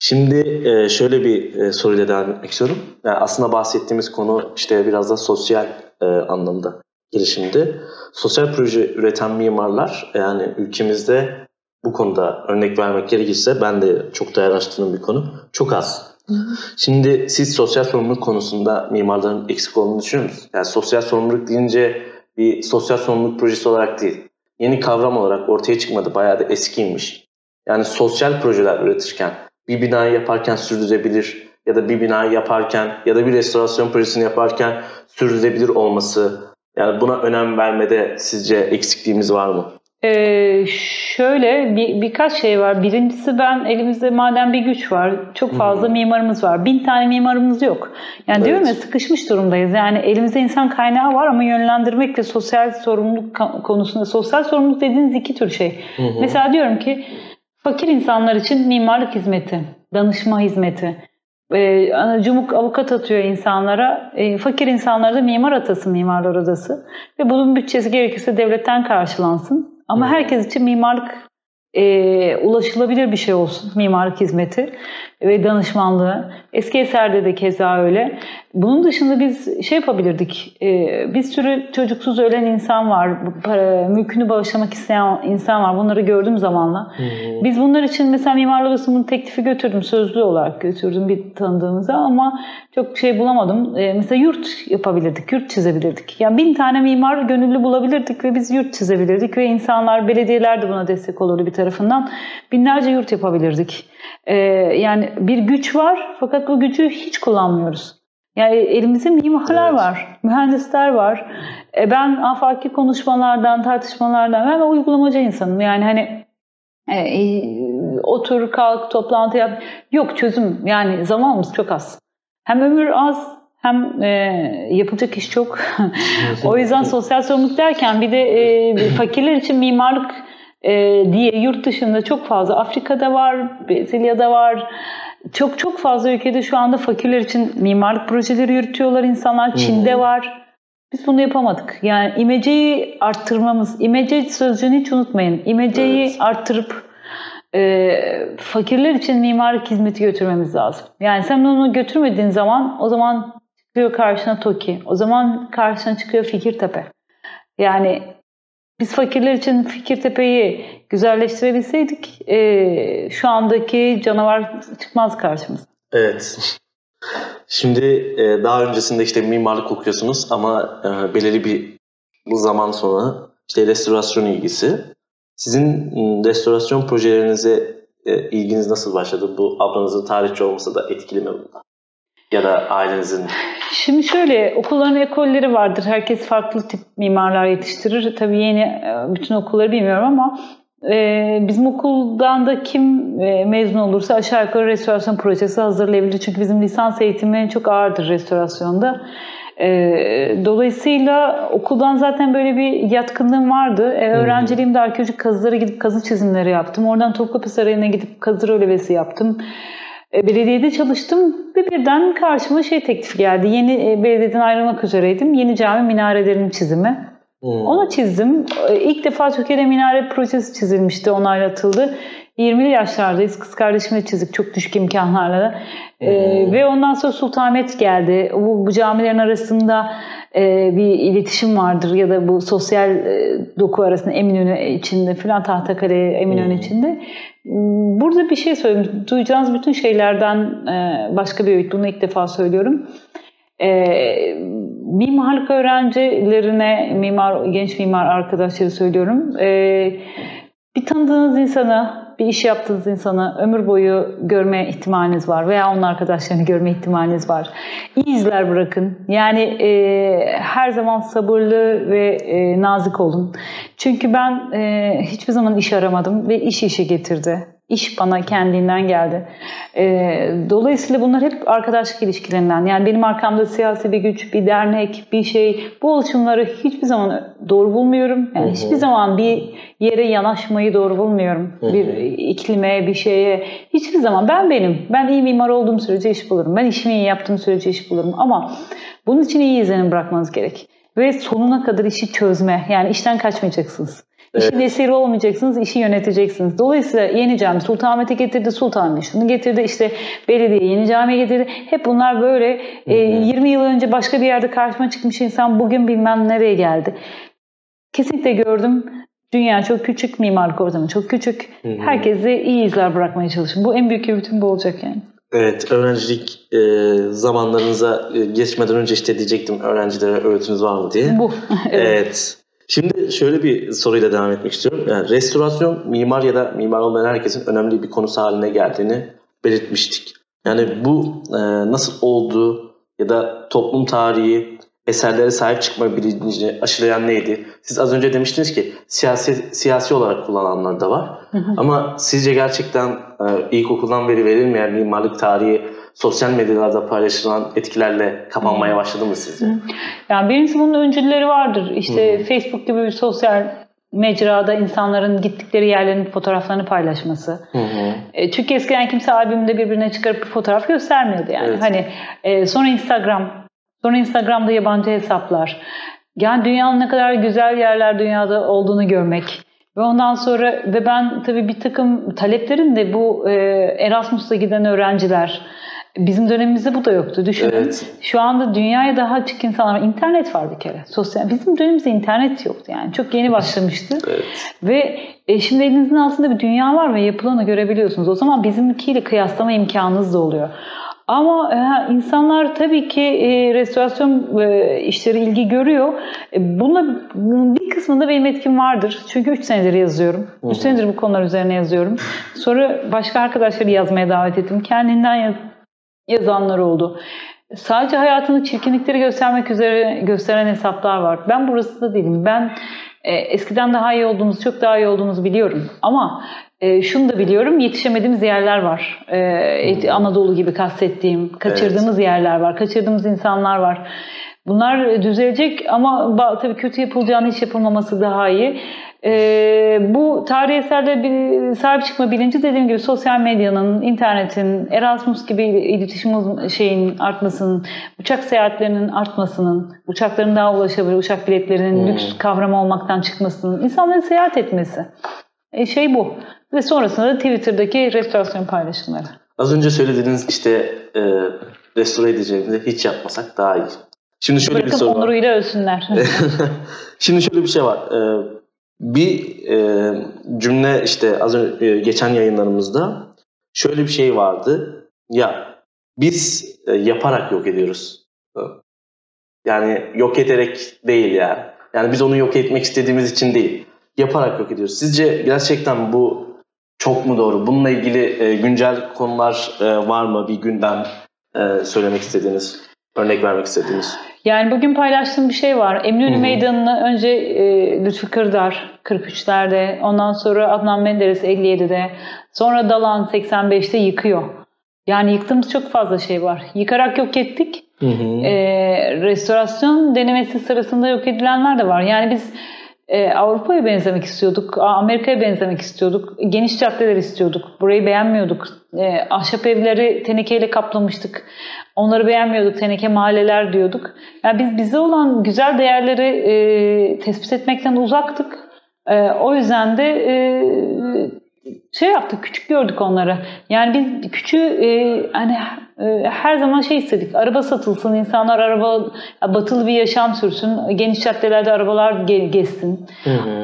Şimdi e, şöyle bir e, soruyla devam etmek istiyorum. Yani aslında bahsettiğimiz konu işte biraz da sosyal e, anlamda gelişimdi. Sosyal proje üreten mimarlar yani ülkemizde bu konuda örnek vermek gerekirse ben de çok da araştırdığım bir konu. Çok az. Şimdi siz sosyal sorumluluk konusunda mimarların eksik olduğunu düşünüyor musunuz? Yani sosyal sorumluluk deyince bir sosyal sorumluluk projesi olarak değil. Yeni kavram olarak ortaya çıkmadı. Bayağı da eskiymiş. Yani sosyal projeler üretirken, bir binayı yaparken sürdürülebilir ya da bir binayı yaparken ya da bir restorasyon projesini yaparken sürdürülebilir olması. Yani buna önem vermede sizce eksikliğimiz var mı? Ee, şöyle bir, birkaç şey var. Birincisi ben elimizde madem bir güç var, çok fazla hmm. mimarımız var. Bin tane mimarımız yok. Yani evet. diyorum ya sıkışmış durumdayız. Yani elimizde insan kaynağı var ama yönlendirmek ve sosyal sorumluluk konusunda sosyal sorumluluk dediğiniz iki tür şey. Hı Mesela diyorum ki fakir insanlar için mimarlık hizmeti, danışma hizmeti. E, cumuk avukat atıyor insanlara. E, fakir insanlara da mimar atası, mimarlar odası. Ve bunun bütçesi gerekirse devletten karşılansın. Ama herkes için mimarlık e, ulaşılabilir bir şey olsun. Mimarlık hizmeti ve danışmanlığı. Eski eserde de keza öyle. Bunun dışında biz şey yapabilirdik. E, bir sürü çocuksuz ölen insan var. Para, mülkünü bağışlamak isteyen insan var. Bunları gördüm zamanla. Hmm. Biz bunlar için mesela Mimarlar Odası'nın teklifi götürdüm. Sözlü olarak götürdüm bir tanıdığımıza ama çok şey bulamadım. E, mesela yurt yapabilirdik. Yurt çizebilirdik. Yani bin tane mimar gönüllü bulabilirdik ve biz yurt çizebilirdik ve insanlar, belediyeler de buna destek olurdu bir tarafından. Binlerce yurt yapabilirdik. E, yani bir güç var fakat bu gücü hiç kullanmıyoruz. Yani elimizde mimarlar evet. var, mühendisler var. E ben afaki konuşmalardan, tartışmalardan, ben uygulamacı insanım. Yani hani e, e, otur, kalk, toplantı yap. Yok çözüm. Yani zamanımız çok az. Hem ömür az hem e, yapılacak iş çok. o yüzden sosyal sorumluluk derken bir de e, fakirler için mimarlık e, diye yurt dışında çok fazla Afrika'da var, Brezilya'da var, çok çok fazla ülkede şu anda fakirler için mimarlık projeleri yürütüyorlar insanlar. Çin'de hmm. var. Biz bunu yapamadık. Yani imeceyi arttırmamız, imece sözcüğünü hiç unutmayın. İmeceyi evet. arttırıp e, fakirler için mimarlık hizmeti götürmemiz lazım. Yani sen onu götürmediğin zaman o zaman çıkıyor karşına TOKİ. O zaman karşına çıkıyor Fikirtepe. Yani biz fakirler için Fikirtepe'yi güzelleştirebilseydik e, şu andaki canavar çıkmaz karşımıza. Evet. Şimdi e, daha öncesinde işte mimarlık okuyorsunuz ama e, belirli bir bu zaman sonra işte restorasyon ilgisi. Sizin restorasyon projelerinize e, ilginiz nasıl başladı? Bu ablanızın tarihçi olması da etkili mi bunda? Ya da ailenizin? Şimdi şöyle okulların ekolleri vardır. Herkes farklı tip mimarlar yetiştirir. Tabii yeni bütün okulları bilmiyorum ama e, bizim okuldan da kim e, mezun olursa aşağı yukarı restorasyon projesi hazırlayabilir. Çünkü bizim lisans eğitimi çok ağırdır restorasyonda. E, dolayısıyla okuldan zaten böyle bir yatkınlığım vardı. E, öğrenciliğimde arkeolojik kazılara gidip kazı çizimleri yaptım. Oradan Topkapı Sarayı'na gidip kazı rölevesi yaptım. E, belediyede çalıştım ve birden karşıma şey teklifi geldi. Yeni e, belediyeden ayrılmak üzereydim. Yeni cami minarelerinin çizimi. Hmm. Onu çizdim. İlk defa Türkiye'de minare projesi çizilmişti, onaylatıldı. 20'li yaşlardayız. Kız kardeşimle çizdik çok düşük imkanlarla. Ee, hmm. Ee, ve ondan sonra Sultanahmet geldi. Bu, bu camilerin arasında e, bir iletişim vardır ya da bu sosyal e, doku arasında Eminönü içinde filan Tahtakale Eminönü hmm. içinde. Burada bir şey söyleyeyim. Duyacağınız bütün şeylerden e, başka bir öğüt. Bunu ilk defa söylüyorum. E, mimarlık öğrencilerine, mimar genç mimar arkadaşları söylüyorum. E, bir tanıdığınız insana, bir iş yaptığınız insana ömür boyu görme ihtimaliniz var veya onun arkadaşlarını görme ihtimaliniz var. İyi izler bırakın. Yani e, her zaman sabırlı ve e, nazik olun. Çünkü ben e, hiçbir zaman iş aramadım ve iş işe getirdi. İş bana kendinden geldi. E, dolayısıyla bunlar hep arkadaşlık ilişkilerinden. Yani benim arkamda siyasi bir güç, bir dernek, bir şey. Bu oluşumları hiçbir zaman doğru bulmuyorum. Yani hiçbir zaman bir yere yanaşmayı doğru bulmuyorum. Bir iklime, bir şeye. Hiçbir zaman ben benim. Ben iyi mimar olduğum sürece iş bulurum. Ben işimi iyi yaptığım sürece iş bulurum. Ama bunun için iyi izlenim bırakmanız gerek. Ve sonuna kadar işi çözme. Yani işten kaçmayacaksınız. İşin esiri olmayacaksınız, işi yöneteceksiniz. Dolayısıyla yeni cami Sultanahmet'e getirdi, Sultan şunu getirdi, işte belediye yeni camiye getirdi. Hep bunlar böyle e, 20 yıl önce başka bir yerde karşıma çıkmış insan bugün bilmem nereye geldi. Kesinlikle gördüm. Dünya çok küçük, mimarlık ortamı çok küçük. Herkese iyi izler bırakmaya çalışın. Bu en büyük bütün bu olacak yani. Evet, öğrencilik e, zamanlarınıza e, geçmeden önce işte diyecektim öğrencilere öğretiniz var mı diye. Bu. evet. evet. Şimdi şöyle bir soruyla devam etmek istiyorum. Yani restorasyon mimar ya da mimar olmayan herkesin önemli bir konusu haline geldiğini belirtmiştik. Yani bu e, nasıl oldu ya da toplum tarihi eserlere sahip çıkma bilincini aşılayan neydi? Siz az önce demiştiniz ki siyasi siyasi olarak kullananlar da var. Hı hı. Ama sizce gerçekten e, ilkokuldan beri verilmeyen mimarlık tarihi sosyal medyalarda paylaşılan etkilerle kapanmaya başladı mı sizce? Yani birincisi bunun öncülleri vardır. İşte Hı. Facebook gibi bir sosyal mecrada insanların gittikleri yerlerin fotoğraflarını paylaşması. Hı hı. E, çünkü eskiden kimse albümde birbirine çıkarıp bir fotoğraf göstermiyordu yani. Evet. Hani e, sonra Instagram, sonra Instagram'da yabancı hesaplar. Yani dünyanın ne kadar güzel yerler dünyada olduğunu görmek. Ve ondan sonra ve ben tabii bir takım taleplerim de bu e, Erasmus'ta giden öğrenciler, Bizim dönemimizde bu da yoktu. Düşünün. Evet. Şu anda dünyaya daha açık insanlar var. İnternet var bir kere. Sosyal. Bizim dönemimizde internet yoktu yani. Çok yeni başlamıştı. evet. Ve e, şimdi elinizin altında bir dünya var ve yapılanı görebiliyorsunuz. O zaman bizimkiyle kıyaslama imkanınız da oluyor. Ama e, insanlar tabii ki e, restorasyon e, işleri ilgi görüyor. E, buna bir kısmında benim etkim vardır. Çünkü 3 senedir yazıyorum. 3 senedir bu konular üzerine yazıyorum. Sonra başka arkadaşları yazmaya davet ettim. Kendinden yaz, yazanlar oldu. Sadece hayatını çirkinlikleri göstermek üzere gösteren hesaplar var. Ben burası da değilim. Ben e, eskiden daha iyi olduğumuzu, çok daha iyi olduğumuzu biliyorum. Ama e, şunu da biliyorum, yetişemediğimiz yerler var. E, Anadolu gibi kastettiğim, kaçırdığımız evet. yerler var, kaçırdığımız insanlar var. Bunlar düzelecek ama tabii kötü yapılacağını hiç yapılmaması daha iyi. Ee, bu eserlere bir sahip çıkma bilinci dediğim gibi sosyal medyanın, internetin, Erasmus gibi iletişim şeyin artmasının, uçak seyahatlerinin artmasının, uçakların daha ulaşabilir, uçak biletlerinin hmm. lüks kavram olmaktan çıkmasının, insanların seyahat etmesi. E, şey bu. Ve sonrasında da Twitter'daki restorasyon paylaşımları. Az önce söylediğiniz işte e, restore edeceğimizi hiç yapmasak daha iyi. Şimdi şöyle Bırakın bir soru var. onuruyla ölsünler. Şimdi şöyle bir şey var. Ee, bir e, cümle işte az önce geçen yayınlarımızda şöyle bir şey vardı. Ya biz e, yaparak yok ediyoruz. Yani yok ederek değil yani. Yani biz onu yok etmek istediğimiz için değil. Yaparak yok ediyoruz. Sizce gerçekten bu çok mu doğru? Bununla ilgili e, güncel konular e, var mı? Bir gündem e, söylemek istediğiniz, örnek vermek istediğiniz? Yani bugün paylaştığım bir şey var. Eminönü Meydanı'nı önce e, Lütfü Kırdar 43'lerde, ondan sonra Adnan Menderes 57'de, sonra Dalan 85'te yıkıyor. Yani yıktığımız çok fazla şey var. Yıkarak yok ettik. Hı hı. E, restorasyon denemesi sırasında yok edilenler de var. Yani biz e, Avrupa'ya benzemek istiyorduk, Amerika'ya benzemek istiyorduk, geniş caddeler istiyorduk. Burayı beğenmiyorduk. E, ahşap evleri tenekeyle kaplamıştık. Onları beğenmiyorduk, teneke mahalleler diyorduk. Yani biz bize olan güzel değerleri e, tespit etmekten uzaktık. E, o yüzden de e, şey yaptık, küçük gördük onları. Yani biz küçüğü e, hani e, her zaman şey istedik. Araba satılsın, insanlar araba batılı bir yaşam sürsün, geniş caddelerde arabalar ge- gezsin. Hı hı.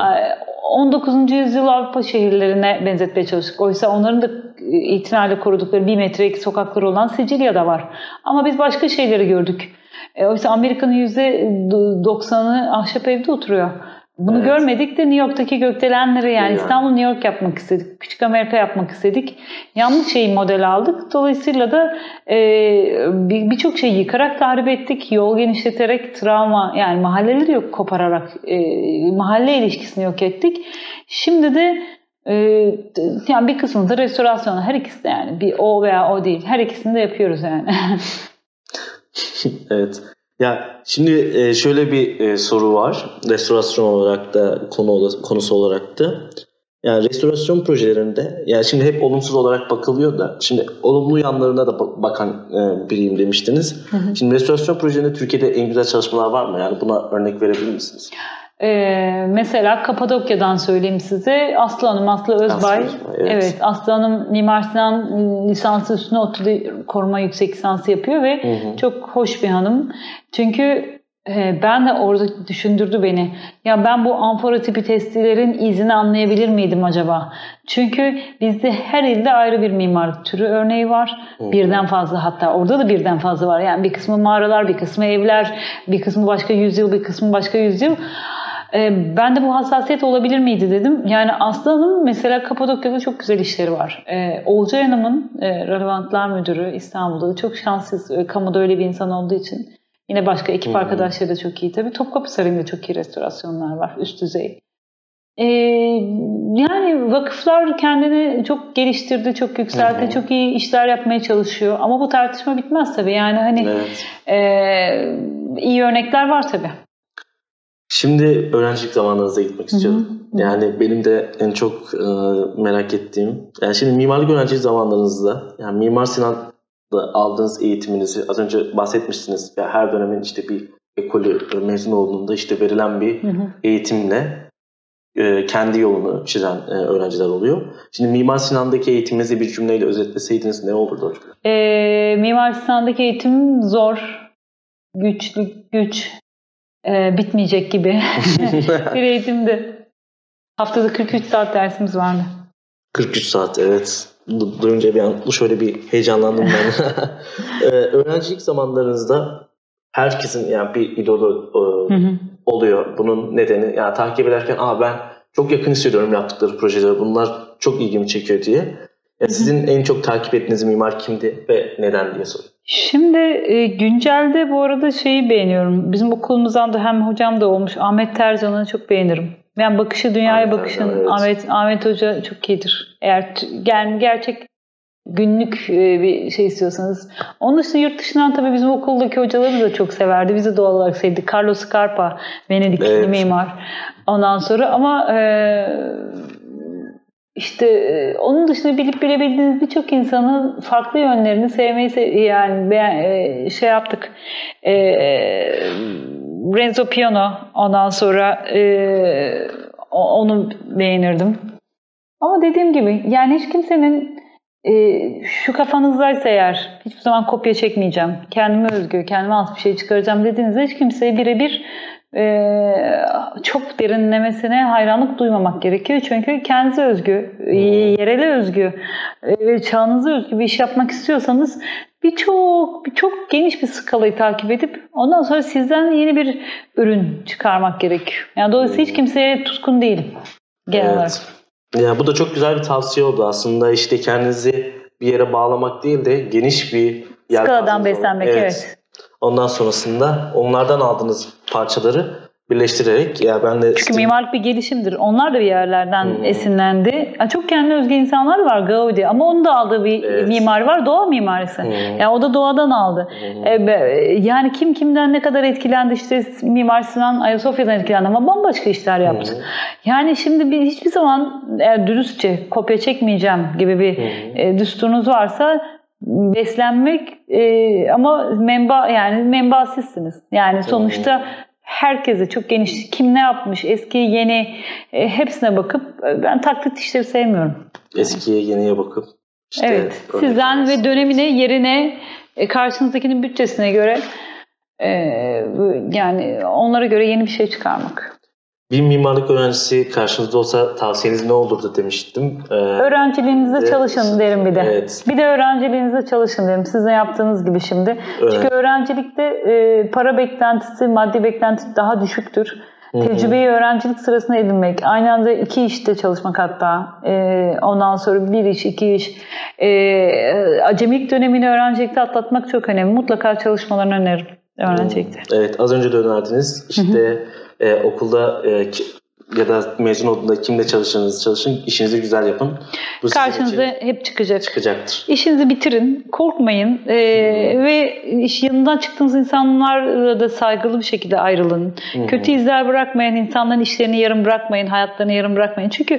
19. yüzyıl Avrupa şehirlerine benzetmeye çalıştık. Oysa onların da itinayla korudukları bir metrelik sokakları olan Sicilya'da var. Ama biz başka şeyleri gördük. E, oysa Amerika'nın %90'ı ahşap evde oturuyor. Bunu evet. görmedik de New York'taki gökdelenleri yani, yani İstanbul New York yapmak istedik. Küçük Amerika yapmak istedik. Yanlış şeyi model aldık. Dolayısıyla da e, birçok şeyi yıkarak tahrip ettik. Yol genişleterek travma yani mahalleleri yok kopararak e, mahalle ilişkisini yok ettik. Şimdi de yani bir kısmını da restorasyonu her ikisi de yani bir o veya o değil. Her ikisini de yapıyoruz yani. evet. Ya şimdi e, şöyle bir e, soru var. Restorasyon olarak da konu konusu olarak da. Yani restorasyon projelerinde yani şimdi hep olumsuz olarak bakılıyor da şimdi olumlu yanlarına da bakan e, biriyim demiştiniz. Hı hı. Şimdi restorasyon projelerinde Türkiye'de en güzel çalışmalar var mı? Yani buna örnek verebilir misiniz? Ee, mesela Kapadokya'dan söyleyeyim size. Aslı Hanım, Aslı Özbay. Aslı evet. evet. Aslı Hanım Mimar Sinan lisansı üstüne ODTÜ'de koruma yüksek lisansı yapıyor ve Hı hı. çok hoş bir hanım. Çünkü e, ben de orada düşündürdü beni. Ya ben bu amfora tipi testilerin izini anlayabilir miydim acaba? Çünkü bizde her ilde ayrı bir mimarlık türü örneği var. Hı. Birden fazla hatta orada da birden fazla var. Yani bir kısmı mağaralar, bir kısmı evler, bir kısmı başka yüzyıl, bir kısmı başka yüzyıl. E, ben de bu hassasiyet olabilir miydi dedim. Yani Aslı Hanım mesela Kapadokya'da çok güzel işleri var. E, Olcay Hanım'ın e, Relevantlar Müdürü İstanbul'da çok şanssız. E, kamuda öyle bir insan olduğu için. Yine başka ekip arkadaşları da çok iyi. Tabii Topkapı Sarayı'nda çok iyi restorasyonlar var. Üst düzey. E, yani vakıflar kendini çok geliştirdi, çok yükseltti, hı. çok iyi işler yapmaya çalışıyor. Ama bu tartışma bitmez tabii. Yani hani Evet. e, iyi örnekler var tabii. Şimdi öğrencilik zamanlarınıza gitmek istiyorum. Hı hı. Yani benim de en çok e, merak ettiğim, yani şimdi mimarlık öğrencilik zamanlarınızda, yani Mimar Sinan'da aldığınız eğitiminizi az önce bahsetmiştiniz. Ya her dönemin işte bir ekolü mezun olduğunda işte verilen bir Hı hı. eğitimle e, kendi yolunu çizen e, öğrenciler oluyor. Şimdi Mimar Sinan'daki eğitiminizi bir cümleyle özetleseydiniz ne olurdu hocam? E, Mimar Sinan'daki eğitim zor, güçlü, güç, e, bitmeyecek gibi bir eğitimdi. Haftada 43 saat dersimiz vardı. 43 saat evet. Du- Duyunca bir an şöyle bir heyecanlandım ben. Ee, öğrencilik zamanlarınızda herkesin yani bir idolü e, Hı hı. oluyor. Bunun nedeni yani takip ederken Aa, ben çok yakın hissediyorum yaptıkları projeleri. Bunlar çok ilgimi çekiyor diye. Ya sizin en çok takip ettiğiniz mimar kimdi ve neden diye soruyorum. Şimdi e, güncelde bu arada şeyi beğeniyorum. Bizim okulumuzdan da hem hocam da olmuş Ahmet Tercan'ı çok beğenirim. Yani bakışı dünyaya Ahmet bakışın Tercan, evet. Ahmet Ahmet Hoca çok iyidir. Eğer ger- gerçek günlük e, bir şey istiyorsanız. Onun dışında yurt dışından tabii bizim okuldaki hocaları da çok severdi. Bizi doğal olarak sevdi. Carlos Scarpa, Venedikli Evet. mimar. Ondan sonra ama e, işte e, onun dışında bilip bilebildiğiniz birçok insanın farklı yönlerini sevmeyi se- yani beğen- şey yaptık. E, Renzo Piano ondan sonra e, onu beğenirdim. Ama dediğim gibi yani hiç kimsenin e, şu kafanızdaysa eğer hiçbir zaman kopya çekmeyeceğim. Kendime özgü, kendime az bir şey çıkaracağım dediğinizde hiç kimseye birebir çok derinlemesine hayranlık duymamak gerekiyor. Çünkü kendinize özgü, e, yerele özgü e, ve çağınıza özgü bir iş yapmak istiyorsanız birçok birçok geniş bir skalayı takip edip ondan sonra sizden yeni bir ürün çıkarmak gerekiyor. Yani dolayısıyla hiç kimseye tutkun değilim genel olarak. Ya bu da çok güzel bir tavsiye oldu aslında işte kendinizi bir yere bağlamak değil de geniş bir Skaladan beslenmek olmalı. evet. Ondan sonrasında onlardan aldığınız parçaları birleştirerek ya ben de Çünkü mimarlık bir gelişimdir. Onlar da bir yerlerden Hmm. esinlendi. Ya çok kendine özgü insanlar var Gaudi ama onun da aldığı bir Evet. mimari var. Doğa mimarisi. Hmm. Yani o da doğadan aldı. Hmm. E, yani kim kimden ne kadar etkilendi işte Mimar Sinan Ayasofya'dan etkilendi ama bambaşka işler yaptı. Hmm. Yani şimdi bir, hiçbir zaman eğer dürüstçe kopya çekmeyeceğim gibi bir Hmm. e, düsturunuz varsa beslenmek e, ama menba yani menbaasizsiniz. Yani sonuçta herkese çok geniş kim ne yapmış eski yeni e, hepsine bakıp e, ben taklit işleri sevmiyorum. Eskiye yeniye bakıp işte evet. Sizden almanız. ve dönemine yerine e, karşınızdakinin bütçesine göre e, yani onlara göre yeni bir şey çıkarmak. Bir mimarlık öğrencisi karşınızda olsa tavsiyeniz ne olurdu demiştim. Ee, Öğrenciliğinizde Evet. çalışın derim bir de. Evet. Bir de öğrenciliğinizde çalışın derim. Sizin yaptığınız gibi şimdi. Evet. Çünkü öğrencilikte e, para beklentisi, maddi beklentisi daha düşüktür. Tecrübeyi öğrencilik sırasında edinmek, aynı anda iki işte çalışmak hatta, e, ondan sonra bir iş, iki iş. E, acemilik dönemini öğrencilikte atlatmak çok önemli. Mutlaka çalışmalarını öneririm öğrencilikte. Evet az önce de önerdiniz. İşte e, okulda e, ya da mezun olduğunda kimle çalışırsanız çalışın, işinizi güzel yapın. Bu Karşınıza hep çıkacak. çıkacaktır. İşinizi bitirin, korkmayın ee, ve iş yanından çıktığınız insanlarla da saygılı bir şekilde ayrılın. Hı. Kötü izler bırakmayın, insanların işlerini yarım bırakmayın, hayatlarını yarım bırakmayın. Çünkü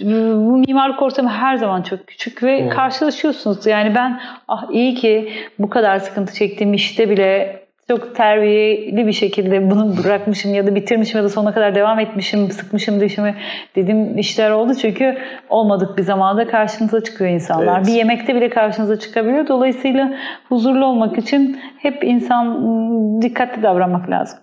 e, bu mimarlık ortamı her zaman çok küçük ve Hı. karşılaşıyorsunuz. Yani ben ah iyi ki bu kadar sıkıntı çektiğim işte bile çok terbiyeli bir şekilde bunu bırakmışım ya da bitirmişim ya da sonuna kadar devam etmişim, sıkmışım dişimi dediğim işler oldu. Çünkü olmadık bir zamanda karşınıza çıkıyor insanlar. Evet. Bir yemekte bile karşınıza çıkabiliyor. Dolayısıyla huzurlu olmak için hep insan ıı, dikkatli davranmak lazım.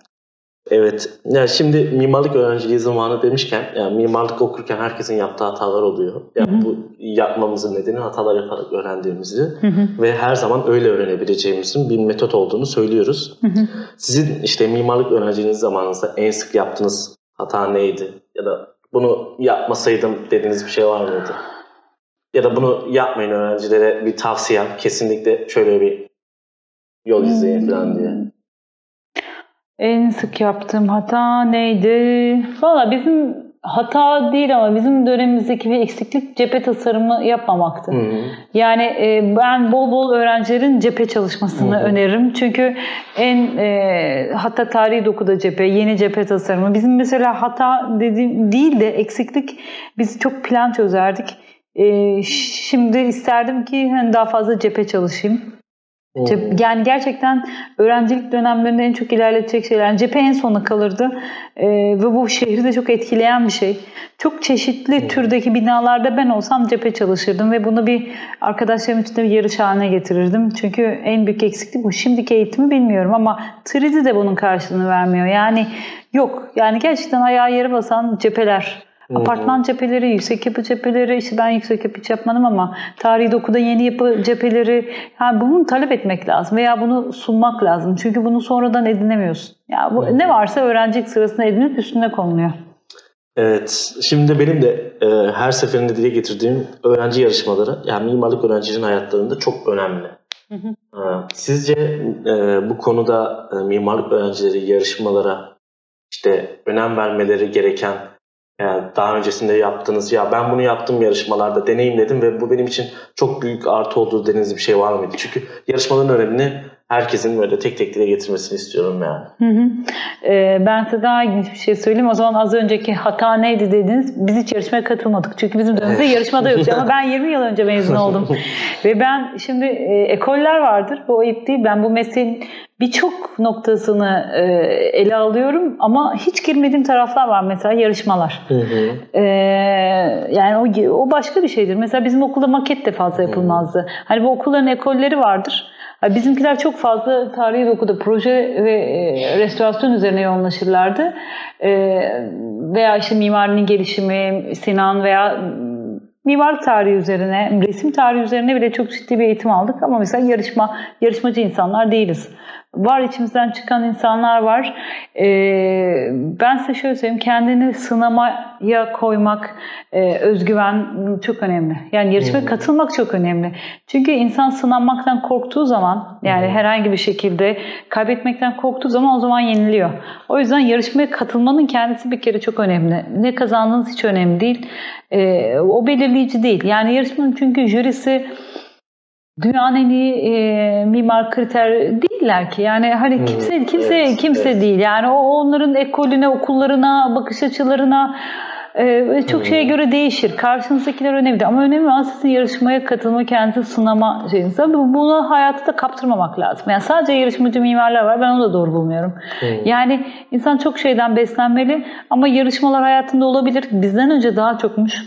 Evet. Ya şimdi mimarlık öğrenciliği zamanı demişken yani mimarlık okurken herkesin yaptığı hatalar oluyor. Ya Hı hı. bu yapmamızın nedeni hatalar yaparak öğrendiğimizi Hı hı, ve her zaman öyle öğrenebileceğimizin bir metot olduğunu söylüyoruz. hı hı. Sizin işte mimarlık öğrenciliğiniz zamanınızda en sık yaptığınız hata neydi? Ya da bunu yapmasaydım dediğiniz bir şey var mıydı? Ya da bunu yapmayın öğrencilere bir tavsiyem. Kesinlikle şöyle bir yol izleyin falan diye. En sık yaptığım hata neydi? Valla bizim hata değil ama bizim dönemimizdeki bir eksiklik cephe tasarımı yapmamaktı. Hı hı. Yani e, ben bol bol öğrencilerin cephe çalışmasını Hı hı. öneririm. Çünkü en e, hatta tarihi dokuda cephe, yeni cephe tasarımı. Bizim mesela hata dediğim değil de eksiklik biz çok plan çözerdik. E, şimdi isterdim ki hani daha fazla cephe çalışayım. Cep- Yani gerçekten öğrencilik dönemlerinde en çok ilerletecek şeyler. Yani cephe en sona kalırdı Ee, ve bu şehri de çok etkileyen bir şey. Çok çeşitli Hı. türdeki binalarda ben olsam cephe çalışırdım ve bunu bir arkadaşlarım için de bir yarış haline getirirdim. Çünkü en büyük eksiklik bu. Şimdiki eğitimi bilmiyorum ama 3D de bunun karşılığını vermiyor. Yani yok. Yani gerçekten ayağı yere basan cepheler. Hı. Apartman cepheleri, yüksek yapı cepheleri, işte ben yüksek yapı hiç yapmadım ama tarihi dokuda yeni yapı cepheleri, yani bunu talep etmek lazım veya bunu sunmak lazım. Çünkü bunu sonradan edinemiyorsun. Ya bu, Hı. ne varsa öğrencilik sırasında edinip üstüne konuluyor. Evet. Şimdi benim de e, her seferinde dile getirdiğim öğrenci yarışmaları yani mimarlık öğrencilerin hayatlarında çok önemli. Hı hı. E, Sizce e, bu konuda e, mimarlık öğrencileri yarışmalara işte önem vermeleri gereken yani daha öncesinde yaptığınız ya ben bunu yaptım yarışmalarda deneyimledim ve bu benim için çok büyük artı olduğu dediğiniz bir şey var mıydı? Çünkü yarışmaların önemini herkesin böyle tek tek dile getirmesini istiyorum yani. Hı hı. Ee, ben size daha ilginç bir şey söyleyeyim. O zaman az önceki hata neydi dediniz. Biz hiç yarışmaya katılmadık. Çünkü bizim dönemimizde yarışmada yoktu. Ama ben 20 yıl önce mezun oldum. Ve ben şimdi e, ekoller vardır. Bu ayıp değil. Ben bu mesleğin birçok noktasını e, ele alıyorum. Ama hiç girmediğim taraflar var. Mesela yarışmalar. Hı hı. Ee, yani o, o başka bir şeydir. Mesela bizim okulda maket de fazla yapılmazdı. Hani bu okulların ekolleri vardır. Bizimkiler çok fazla tarihi dokuda proje ve e, restorasyon üzerine yoğunlaşırlardı. E, veya işte mimarinin gelişimi, Sinan veya mm, mimar tarihi üzerine, resim tarihi üzerine bile çok ciddi bir eğitim aldık. Ama mesela yarışma, yarışmacı insanlar değiliz. Var içimizden çıkan insanlar var. Ee, ben size şöyle söyleyeyim, kendini sınamaya koymak, e, özgüven çok önemli. Yani yarışmaya hı. katılmak çok önemli. Çünkü insan sınanmaktan korktuğu zaman, yani hı. herhangi bir şekilde kaybetmekten korktuğu zaman o zaman yeniliyor. O yüzden yarışmaya katılmanın kendisi bir kere çok önemli. Ne kazandığınız hiç önemli değil. Ee, o belirleyici değil. Yani yarışmanın çünkü jürisi dünyanın en iyi e, mimar kriter değiller ki. Yani hani Hı, kimse kimse evet, kimse evet. değil. Yani o onların ekolüne, okullarına, bakış açılarına e, çok Hı. şeye göre değişir. Karşınızdakiler önemli ama önemli olan sizin yarışmaya katılma, kendinizi sınama şeyiniz. Tabii Bunu hayatı da kaptırmamak lazım. Yani sadece yarışmacı mimarlar var. Ben onu da doğru bulmuyorum. Hı. Yani insan çok şeyden beslenmeli ama yarışmalar hayatında olabilir. Bizden önce daha çokmuş.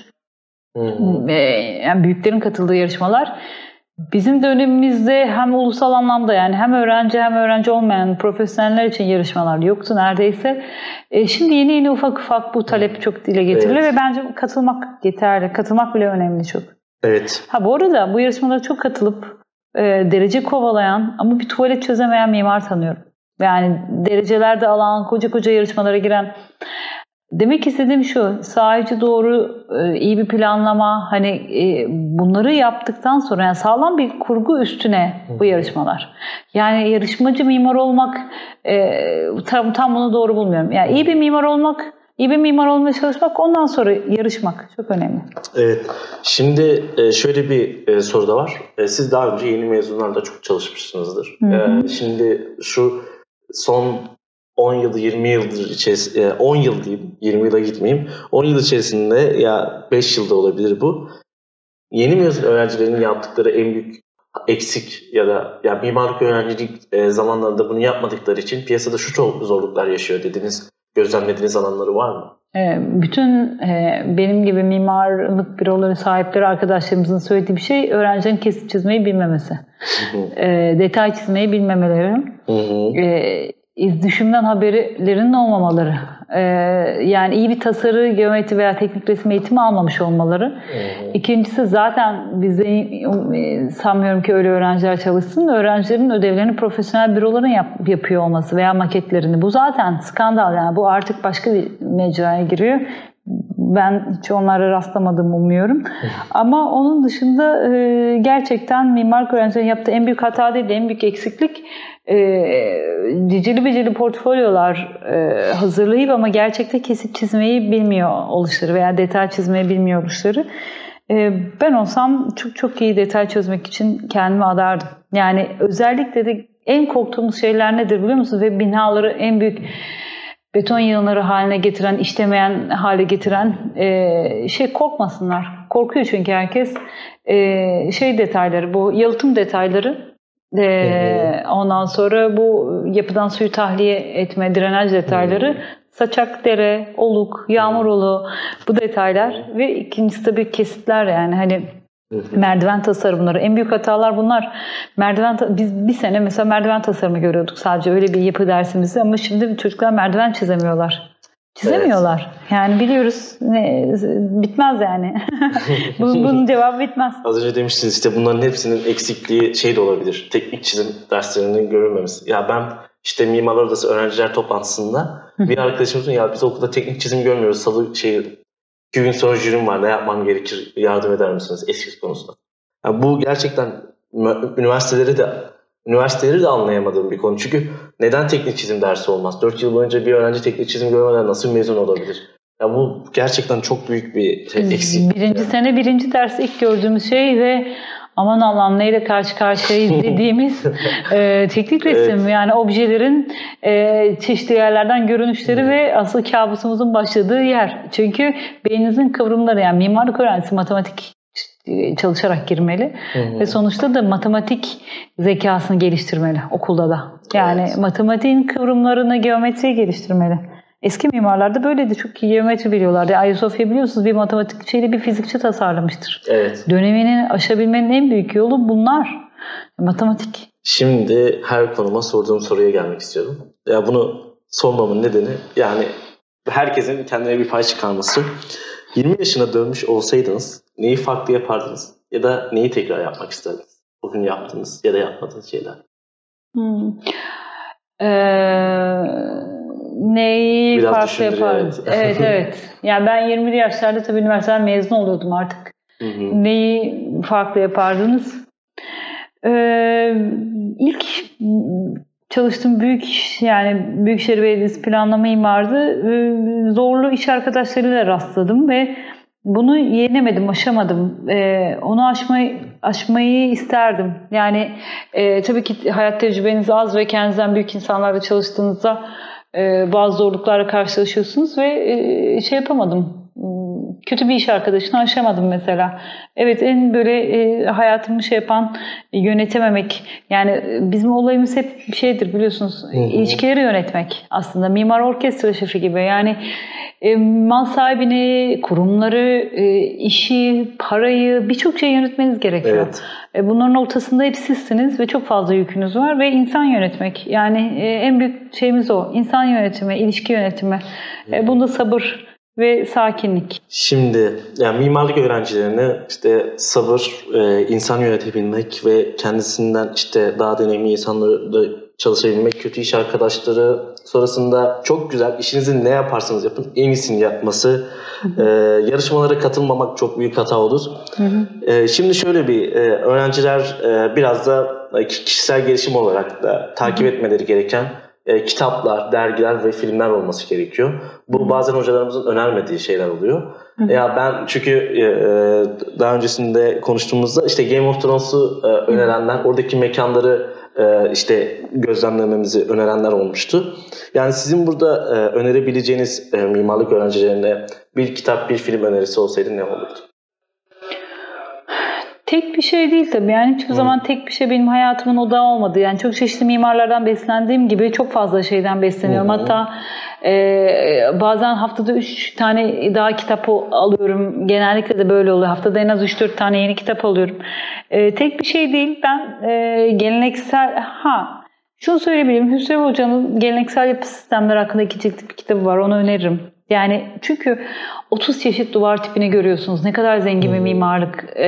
Hı. Ee, yani büyüklerin katıldığı yarışmalar. Bizim dönemimizde hem ulusal anlamda yani hem öğrenci hem öğrenci olmayan profesyoneller için yarışmalar yoktu neredeyse. E, şimdi yeni yeni ufak ufak bu talep çok dile getiriliyor Evet. ve bence katılmak yeterli. Katılmak bile önemli çok. Evet. Ha bu arada bu yarışmalara çok katılıp e, derece kovalayan ama bir tuvalet çözemeyen mimar tanıyorum. Yani derecelerde alan koca koca yarışmalara giren Demek istediğim şu, sahici doğru, e, iyi bir planlama, hani e, bunları yaptıktan sonra yani sağlam bir kurgu üstüne bu yarışmalar. Yani yarışmacı mimar olmak e, tam tam bunu doğru bulmuyorum. Yani iyi bir mimar olmak, iyi bir mimar olmaya çalışmak, ondan sonra yarışmak çok önemli. Evet. Şimdi şöyle bir soru da var. Siz daha önce yeni mezunlarla çok çalışmışsınızdır. Hı hı. Şimdi şu son 10 yıl, 20 yıldır içerisinde, 10 yıl diyeyim, 20 yıla gitmeyeyim. 10 yıl içerisinde ya 5 yılda olabilir bu. Yeni mezun öğrencilerin yaptıkları en büyük eksik ya da ya mimarlık öğrencilik e, zamanlarında bunu yapmadıkları için piyasada şu çok zorluklar yaşıyor dediniz. Gözlemlediğiniz alanları var mı? E, bütün e, benim gibi mimarlık büroları sahipleri arkadaşlarımızın söylediği bir şey öğrencinin kesit çizmeyi bilmemesi. detay çizmeyi bilmemeleri. Düşümden haberlerinin olmamaları. Ee, yani iyi bir tasarı, geometri veya teknik resim eğitimi almamış olmaları. İkincisi zaten bizde e, sanmıyorum ki öyle öğrenciler çalışsın. Öğrencilerin ödevlerini profesyonel büroların yap, yapıyor olması veya maketlerini. Bu zaten skandal yani. Bu artık başka bir mecraya giriyor. Ben hiç onlara rastlamadım umuyorum. Ama onun dışında e, gerçekten mimar öğrencilerin yaptığı en büyük hata değil de en büyük eksiklik e, cicili bicili portfolyolar e, hazırlayıp ama gerçekte kesip çizmeyi bilmiyor oluşları veya detay çizmeyi bilmiyor oluşları. E, ben olsam çok çok iyi detay çözmek için kendimi adardım. Yani özellikle de en korktuğumuz şeyler nedir biliyor musunuz? Ve binaları en büyük beton yığınları haline getiren, işlemeyen hale getiren e, şey korkmasınlar. Korkuyor çünkü herkes. E, şey detayları, bu yalıtım detayları ee, ondan sonra bu yapıdan suyu tahliye etme, drenaj detayları, saçak dere, oluk, yağmur olu bu detaylar ve ikincisi tabii kesitler yani hani merdiven tasarımları. En büyük hatalar bunlar. Merdiven biz bir sene mesela merdiven tasarımı görüyorduk sadece öyle bir yapı dersimizde ama şimdi çocuklar merdiven çizemiyorlar. Çizemiyorlar. Evet. Yani biliyoruz ne, bitmez yani. bunun cevabı bitmez. Az önce demiştiniz işte bunların hepsinin eksikliği şey de olabilir. Teknik çizim derslerinin görülmemesi. Ya ben işte Mimarlar Odası öğrenciler toplantısında bir arkadaşımızın ya biz okulda teknik çizim görmüyoruz. Salı şey iki gün sonra jürim var ne yapmam gerekir yardım eder misiniz eski konusunda. Yani bu gerçekten üniversiteleri de üniversiteleri de anlayamadığım bir konu. Çünkü neden teknik çizim dersi olmaz? 4 yıl boyunca bir öğrenci teknik çizim görmeden nasıl mezun olabilir? Ya bu gerçekten çok büyük bir eksik. Birinci yani. sene birinci ders ilk gördüğümüz şey ve aman Allah'ım neyle karşı karşıyayız dediğimiz e, teknik resim. Evet. Yani objelerin e, çeşitli yerlerden görünüşleri hmm. ve asıl kabusumuzun başladığı yer. Çünkü beyninizin kıvrımları yani mimarlık öğrencisi matematik çalışarak girmeli hı ve sonuçta da matematik zekasını geliştirmeli okulda da. Yani evet. matematiğin kıvrımlarını, geometriyi geliştirmeli. Eski mimarlarda böyleydi. Çok iyi geometri biliyorlardı. Ayasofya biliyorsunuz bir matematikçiyle bir fizikçi tasarlamıştır. Evet. Dönemini aşabilmenin en büyük yolu bunlar. Matematik. Şimdi her konuma sorduğum soruya gelmek istiyorum. Ya bunu sormamın nedeni yani herkesin kendine bir pay çıkarması. 20 yaşına dönmüş olsaydınız neyi farklı yapardınız? Ya da neyi tekrar yapmak isterdiniz? Bugün yaptığınız ya da yapmadığınız şeyler. Hmm. Ee, neyi Biraz farklı yapardım? Evet. evet evet. Yani ben 20'li yaşlarda tabii üniversiteden mezun oluyordum artık. Hı hı. Neyi farklı yapardınız? Ee, ilk çalıştığım büyük yani Büyükşehir Belediyesi planlama imardı. Ee, zorlu iş arkadaşlarıyla rastladım ve bunu yenemedim, aşamadım. Ee, onu aşmayı aşmayı isterdim. Yani e, tabii ki hayat tecrübeniz az ve kendinizden büyük insanlarla çalıştığınızda e, bazı zorluklarla karşılaşıyorsunuz ve e, şey yapamadım kötü bir iş arkadaşını aşamadım mesela. Evet en böyle e, hayatımı şey yapan e, yönetememek. Yani e, bizim olayımız hep bir şeydir biliyorsunuz. Hı hı. İlişkileri yönetmek aslında. Mimar orkestra şefi gibi. Yani e, mal sahibini, kurumları, e, işi, parayı birçok şey yönetmeniz gerekiyor. Evet. E, bunların ortasında hep sizsiniz ve çok fazla yükünüz var ve insan yönetmek. Yani e, en büyük şeyimiz o. İnsan yönetimi, ilişki yönetimi. E, bunda sabır ve sakinlik. Şimdi yani mimarlık öğrencilerine işte sabır, e, insan yönetebilmek ve kendisinden işte daha deneyimli insanlarla çalışabilmek, kötü iş arkadaşları sonrasında çok güzel işinizi ne yaparsanız yapın en iyisini yapması, e, yarışmalara katılmamak çok büyük hata olur. Hı hı. E, şimdi şöyle bir e, öğrenciler e, biraz da kişisel gelişim olarak da takip etmeleri gereken e, kitaplar, dergiler ve filmler olması gerekiyor. Bu bazen hocalarımızın önermediği şeyler oluyor. Hı. Ya ben çünkü e, e, daha öncesinde konuştuğumuzda işte Game of Thrones'u e, önerenler, oradaki mekanları e, işte gözlemlememizi önerenler olmuştu. Yani sizin burada e, önerebileceğiniz e, mimarlık öğrencilerine bir kitap, bir film önerisi olsaydı ne olurdu? Tek bir şey değil tabii. Yani hiçbir zaman tek bir şey benim hayatımın odağı olmadı. Yani çok çeşitli mimarlardan beslendiğim gibi çok fazla şeyden besleniyorum. Hı hı. Hatta e, bazen haftada 3 tane daha kitap alıyorum. Genellikle de böyle oluyor. Haftada en az 3-4 tane yeni kitap alıyorum. E, tek bir şey değil. Ben e, geleneksel... Ha şunu söyleyebilirim. Hüsrev Hoca'nın geleneksel yapı sistemleri hakkında iki ciltlik bir kitabı var. Onu öneririm. Yani çünkü 30 çeşit duvar tipini görüyorsunuz. Ne kadar zengin bir mimarlık e,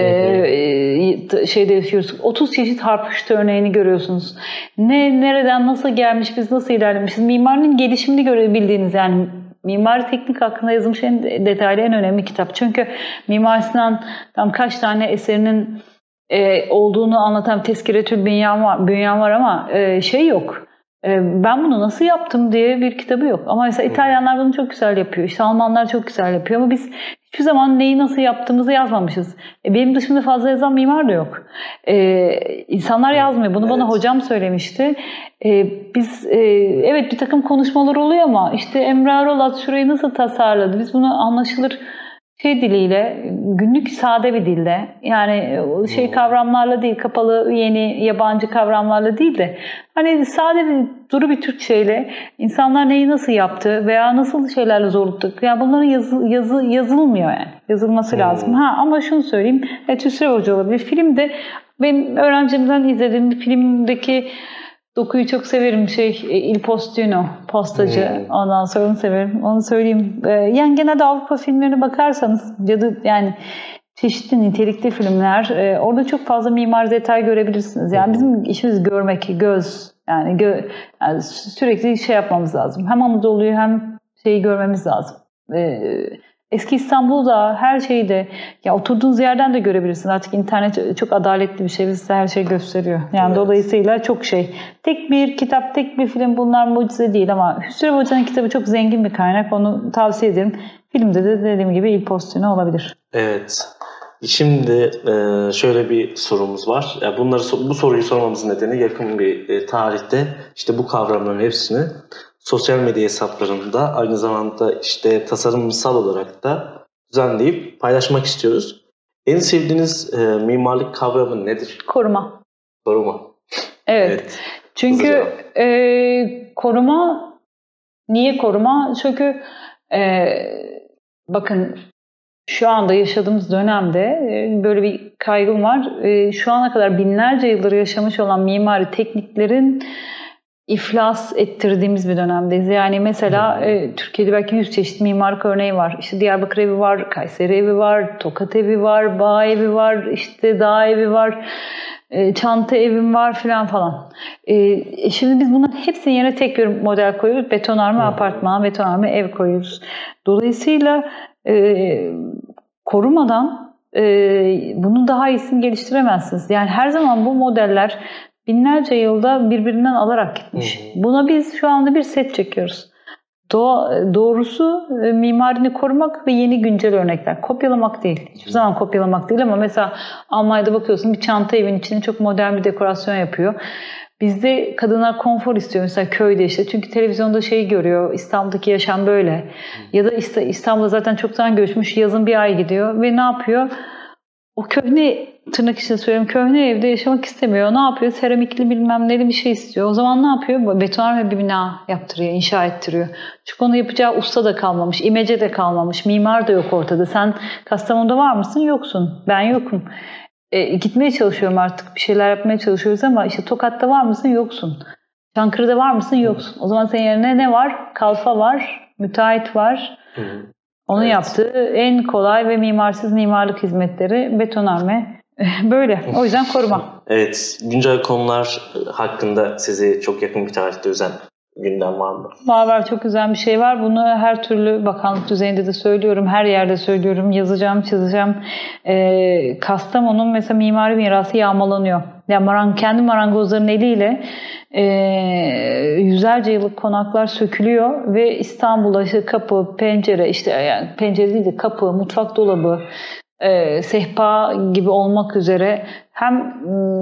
e, şeyde yaşıyoruz. 30 çeşit harpuştu örneğini görüyorsunuz. Ne nereden nasıl gelmiş, biz nasıl ilerlemişiz. Mimarinin gelişimini görebildiğiniz yani mimari teknik hakkında yazılmış en detaylı en önemli kitap. Çünkü Mimar Sinan tam kaç tane eserinin e, olduğunu anlatan tezkiretül bünyan var, bünyan var ama e, şey yok. E, ben bunu nasıl yaptım diye bir kitabı yok. Ama mesela İtalyanlar bunu çok güzel yapıyor. İşte Almanlar çok güzel yapıyor ama biz hiçbir zaman neyi nasıl yaptığımızı yazmamışız. E, benim dışımda fazla yazan mimar da yok. E, insanlar yazmıyor. Bunu bana Evet. hocam söylemişti. E, biz e, evet bir takım konuşmalar oluyor ama işte Emre Arolat şurayı nasıl tasarladı? Biz bunu anlaşılır şey diliyle, günlük sade bir dilde yani şey Hmm. kavramlarla değil, kapalı yeni yabancı kavramlarla değil de hani sade bir duru bir Türkçeyle insanlar neyi nasıl yaptı veya nasıl şeylerle zorluktuk. Yani bunların yazı, yazı yazılmıyor yani. Yazılması Hmm. lazım. Ha ama şunu söyleyeyim. Evet Hüsrev Hoca olabilir. Filmde benim öğrencimden izlediğim filmdeki Dokuyu çok severim şey e, Il Postino postacı. Hmm. ondan sonra onu severim. Onu söyleyeyim. Ee, yani genelde Avrupa filmlerine bakarsanız ya da yani çeşitli nitelikli filmler e, orada çok fazla mimar detay görebilirsiniz. Yani bizim işimiz görmek göz yani, gö, yani sürekli şey yapmamız lazım. Hem Anadolu'yu hem şeyi görmemiz lazım. Ee, Eski İstanbul'da her şeyi de ya oturduğunuz yerden de görebilirsiniz. Artık internet çok adaletli bir şey. Size her şey gösteriyor. Yani Evet. dolayısıyla çok şey. Tek bir kitap, tek bir film bunlar mucize değil ama Hüsrev Hoca'nın kitabı çok zengin bir kaynak. Onu tavsiye ederim. Filmde de dediğim gibi Il Postino olabilir. Evet. Şimdi e, şöyle bir sorumuz var. Ya bunları bu soruyu sormamızın nedeni yakın bir e, tarihte işte bu kavramların hepsini sosyal medya hesaplarında aynı zamanda işte tasarımsal olarak da düzenleyip paylaşmak istiyoruz. En sevdiğiniz e, mimarlık kavramı nedir? Koruma. Koruma. Evet. Çünkü Hızlı e, koruma niye koruma? Çünkü e, bakın şu anda yaşadığımız dönemde e, böyle bir kaygım var. E, şu ana kadar binlerce yıldır yaşamış olan mimari tekniklerin iflas ettirdiğimiz bir dönemdeyiz. Yani mesela e, Türkiye'de belki 100 çeşit mimarlık örneği var. İşte Diyarbakır evi var, Kayseri evi var, Tokat evi var, Bağ evi var, işte Dağ evi var, e, Çanta evim var filan falan. E, şimdi biz bunların hepsinin yerine tek bir model koyuyoruz. Betonarme hı. apartman, betonarme ev koyuyoruz. Dolayısıyla e, korumadan e, bunun daha iyisini geliştiremezsiniz. Yani her zaman bu modeller binlerce yılda birbirinden alarak gitmiş. Hı hı. Buna biz şu anda bir set çekiyoruz. Doğa, doğrusu e, mimarini korumak ve yeni güncel örnekler. Kopyalamak değil. Hiçbir zaman kopyalamak değil ama mesela Almanya'da bakıyorsun bir çanta evin içine çok modern bir dekorasyon yapıyor. Bizde kadınlar konfor istiyor mesela köyde işte. Çünkü televizyonda şey görüyor. İstanbul'daki yaşam böyle. Ya da İsta- İstanbul'da zaten çoktan göçmüş. Yazın bir ay gidiyor ve ne yapıyor? O köhne tırnak içinde söylüyorum köhne evde yaşamak istemiyor. Ne yapıyor? Seramikli bilmem neli bir şey istiyor. O zaman ne yapıyor? Betonarme bir bina yaptırıyor, inşa ettiriyor. Çünkü onu yapacağı usta da kalmamış, imece de kalmamış, mimar da yok ortada. Sen Kastamonu'da var mısın? Yoksun. Ben yokum. E, gitmeye çalışıyorum artık. Bir şeyler yapmaya çalışıyoruz ama işte Tokat'ta var mısın? Yoksun. Çankırı'da var mısın? Yoksun. O zaman senin yerine ne var? Kalfa var, müteahhit var. Onun Evet. yaptığı en kolay ve mimarsız mimarlık hizmetleri betonarme. Böyle. O yüzden koruma. Evet. Güncel konular hakkında sizi çok yakın bir tarihte üzen gündem var mı? Var var çok güzel bir şey var. Bunu her türlü bakanlık düzeyinde de söylüyorum. Her yerde söylüyorum. Yazacağım, çizeceğim. Ee, Kastamonu'nun mesela mimari mirası yağmalanıyor. Yani marang, kendi marangozların eliyle e, yüzlerce yıllık konaklar sökülüyor ve İstanbul'a işte kapı, pencere, işte yani pencere değil de kapı, mutfak dolabı, e, sehpa gibi olmak üzere hem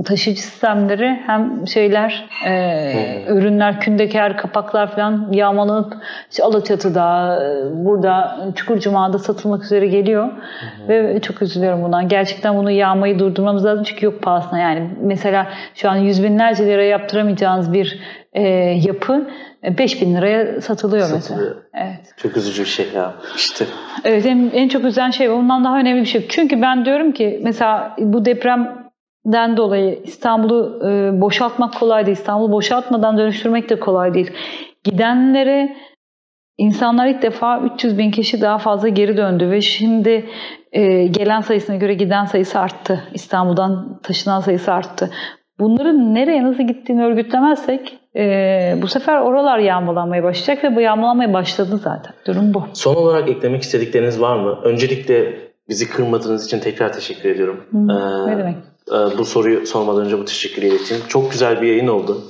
taşıyıcı sistemleri hem şeyler e, hmm. ürünler kündeker kapaklar falan yağmalanıp işte Alaçatı'da burada Çukurcuma'da satılmak üzere geliyor hmm. ve çok üzülüyorum buna. Gerçekten bunu yağmayı durdurmamız lazım çünkü yok pahasına yani mesela şu an yüz binlerce lira yaptıramayacağınız bir e, yapı 5 bin liraya satılıyor, satılıyor. mesela. Evet. Çok üzücü bir şey ya. İşte. Evet en, en çok üzen şey bundan daha önemli bir şey. Çünkü ben diyorum ki mesela bu depremden dolayı İstanbul'u e, boşaltmak kolay değil. İstanbul'u boşaltmadan dönüştürmek de kolay değil. Gidenlere insanlar ilk defa 300 bin kişi daha fazla geri döndü ve şimdi e, gelen sayısına göre giden sayısı arttı. İstanbul'dan taşınan sayısı arttı. Bunların nereye nasıl gittiğini örgütlemezsek e, bu sefer oralar yağmalanmaya başlayacak ve bu yağmalanmaya başladı zaten. Durum bu. Son olarak eklemek istedikleriniz var mı? Öncelikle bizi kırmadığınız için tekrar teşekkür ediyorum. Hı, ee, ne demek? E, bu soruyu sormadan önce bu teşekkürü ileteyim. Çok güzel bir yayın oldu.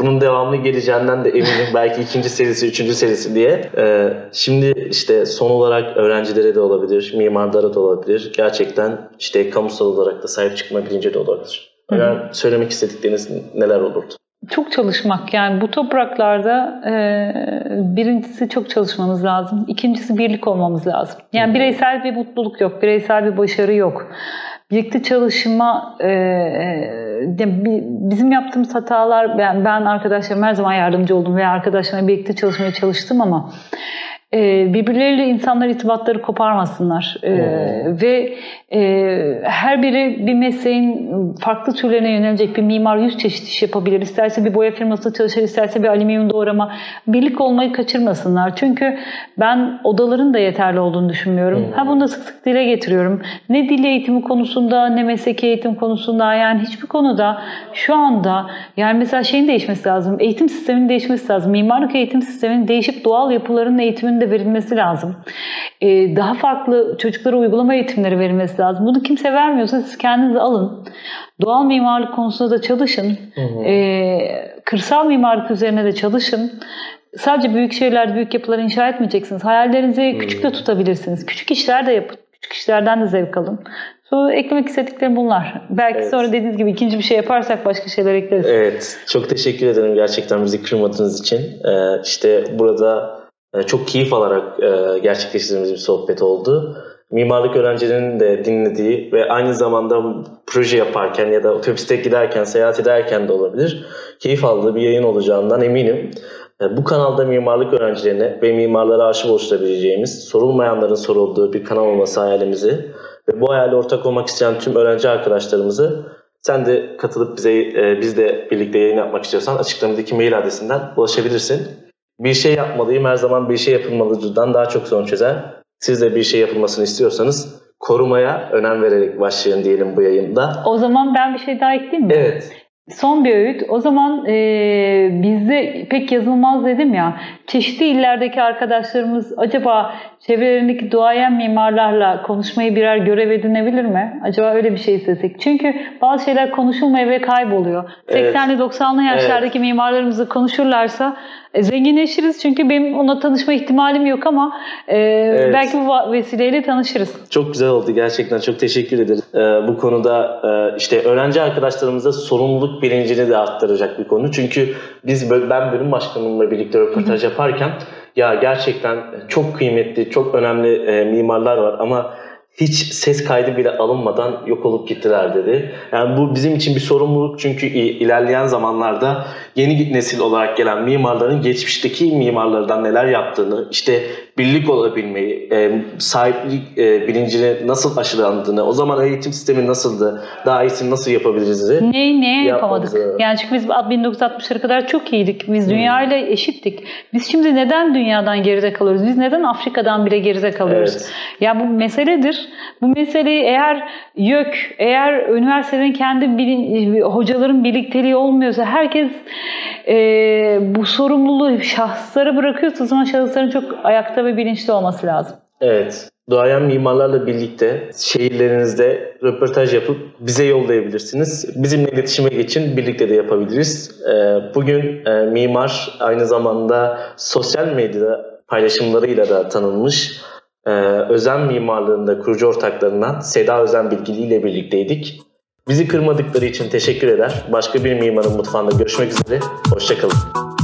Bunun devamlı geleceğinden de eminim. Belki ikinci serisi, üçüncü serisi diye. Ee, şimdi işte son olarak öğrencilere de olabilir, mimarlara da olabilir. Gerçekten işte kamusal olarak da sahip çıkma bilinci de olabilir. Hı. söylemek istedikleriniz neler olurdu? Çok çalışmak yani bu topraklarda e, birincisi çok çalışmamız lazım. İkincisi birlik olmamız lazım. Yani bireysel bir mutluluk yok, bireysel bir başarı yok. Birlikte çalışma e, e, bizim yaptığımız hatalar ben, ben arkadaşlarım her zaman yardımcı oldum ve arkadaşlarımla birlikte çalışmaya çalıştım ama e, birbirleriyle insanlar itibatları koparmasınlar e, ve e, her biri bir mesleğin farklı türlerine yönelecek bir mimar yüz çeşit iş yapabilir. İsterse bir boya firmasında çalışır, isterse bir alüminyum doğrama. Birlik olmayı kaçırmasınlar. Çünkü ben odaların da yeterli olduğunu düşünmüyorum. Hmm. Ha bunu da sık sık dile getiriyorum. Ne dil eğitimi konusunda ne mesleki eğitim konusunda yani hiçbir konuda şu anda yani mesela şeyin değişmesi lazım. Eğitim sisteminin değişmesi lazım. Mimarlık eğitim sisteminin değişip doğal yapıların eğitiminin de verilmesi lazım. Ee, daha farklı çocuklara uygulama eğitimleri verilmesi lazım. Bunu kimse vermiyorsa siz kendiniz alın. Doğal mimarlık konusunda da çalışın. Hı hı. Ee, kırsal mimarlık üzerine de çalışın. Sadece büyük şeyler, büyük yapılar inşa etmeyeceksiniz. Hayallerinizi küçük de tutabilirsiniz. Küçük işler de yapın. Küçük işlerden de zevk alın. Sonra eklemek istediklerim bunlar. Belki evet. sonra dediğiniz gibi ikinci bir şey yaparsak başka şeyler ekleriz. Evet. Çok teşekkür ederim gerçekten bizi kırmadığınız için. Ee, işte burada çok keyif alarak e, gerçekleştirdiğimiz bir sohbet oldu. Mimarlık öğrencilerinin de dinlediği ve aynı zamanda proje yaparken ya da otobüste giderken, seyahat ederken de olabilir. Keyif aldığı bir yayın olacağından eminim. E, bu kanalda mimarlık öğrencilerine ve mimarlara aşık oluşturabileceğimiz, sorulmayanların sorulduğu bir kanal olması hayalimizi ve bu hayale ortak olmak isteyen tüm öğrenci arkadaşlarımızı sen de katılıp bize biz de birlikte yayın yapmak istiyorsan açıklamadaki mail adresinden ulaşabilirsin bir şey yapmalıyım her zaman bir şey yapılmalıcıdan daha çok sonuç çözer. Siz de bir şey yapılmasını istiyorsanız korumaya önem vererek başlayın diyelim bu yayında. O zaman ben bir şey daha ekleyeyim mi? Evet. Son bir öğüt. O zaman e, bizde pek yazılmaz dedim ya. Çeşitli illerdeki arkadaşlarımız acaba çevrelerindeki duayen mimarlarla konuşmayı birer görev edinebilir mi? Acaba öyle bir şey istesek. Çünkü bazı şeyler konuşulmuyor ve kayboluyor. Evet. 80'li 90'lı yaşlardaki evet. mimarlarımızı konuşurlarsa e, zenginleşiriz. Çünkü benim ona tanışma ihtimalim yok ama e, evet. belki bu vesileyle tanışırız. Çok güzel oldu gerçekten. Çok teşekkür ederim. E, bu konuda e, işte öğrenci arkadaşlarımıza sorumluluk bilincini de arttıracak bir konu. Çünkü biz ben bölüm başkanımla birlikte röportaj yaparken ya gerçekten çok kıymetli, çok önemli e, mimarlar var ama hiç ses kaydı bile alınmadan yok olup gittiler dedi. Yani bu bizim için bir sorumluluk çünkü ilerleyen zamanlarda yeni nesil olarak gelen mimarların geçmişteki mimarlardan neler yaptığını, işte birlik olabilmeyi, e, sahiplik e, bilincini nasıl aşılandığını, o zaman eğitim sistemi nasıldı, daha iyisini nasıl yapabiliriz? Neyi neye yapamadık? Yani çünkü biz 1960'lara kadar çok iyiydik. Biz hmm. dünya ile eşittik. Biz şimdi neden dünyadan geride kalıyoruz? Biz neden Afrika'dan bile geride kalıyoruz? Evet. Ya bu meseledir. Bu meseleyi eğer YÖK, eğer üniversitenin kendi bilin, hocaların birlikteliği olmuyorsa herkes e, bu sorumluluğu şahıslara bırakıyorsa o zaman şahısların çok ayakta ve bilinçli olması lazım. Evet. Doğayan mimarlarla birlikte şehirlerinizde röportaj yapıp bize yollayabilirsiniz. Bizimle iletişime geçin, birlikte de yapabiliriz. Ee, bugün e, mimar aynı zamanda sosyal medya paylaşımlarıyla da tanınmış. E, Özen Mimarlığı'nda kurucu ortaklarından Seda Özen Bilgili ile birlikteydik. Bizi kırmadıkları için teşekkür eder. Başka bir mimarın mutfağında görüşmek üzere. Hoşçakalın.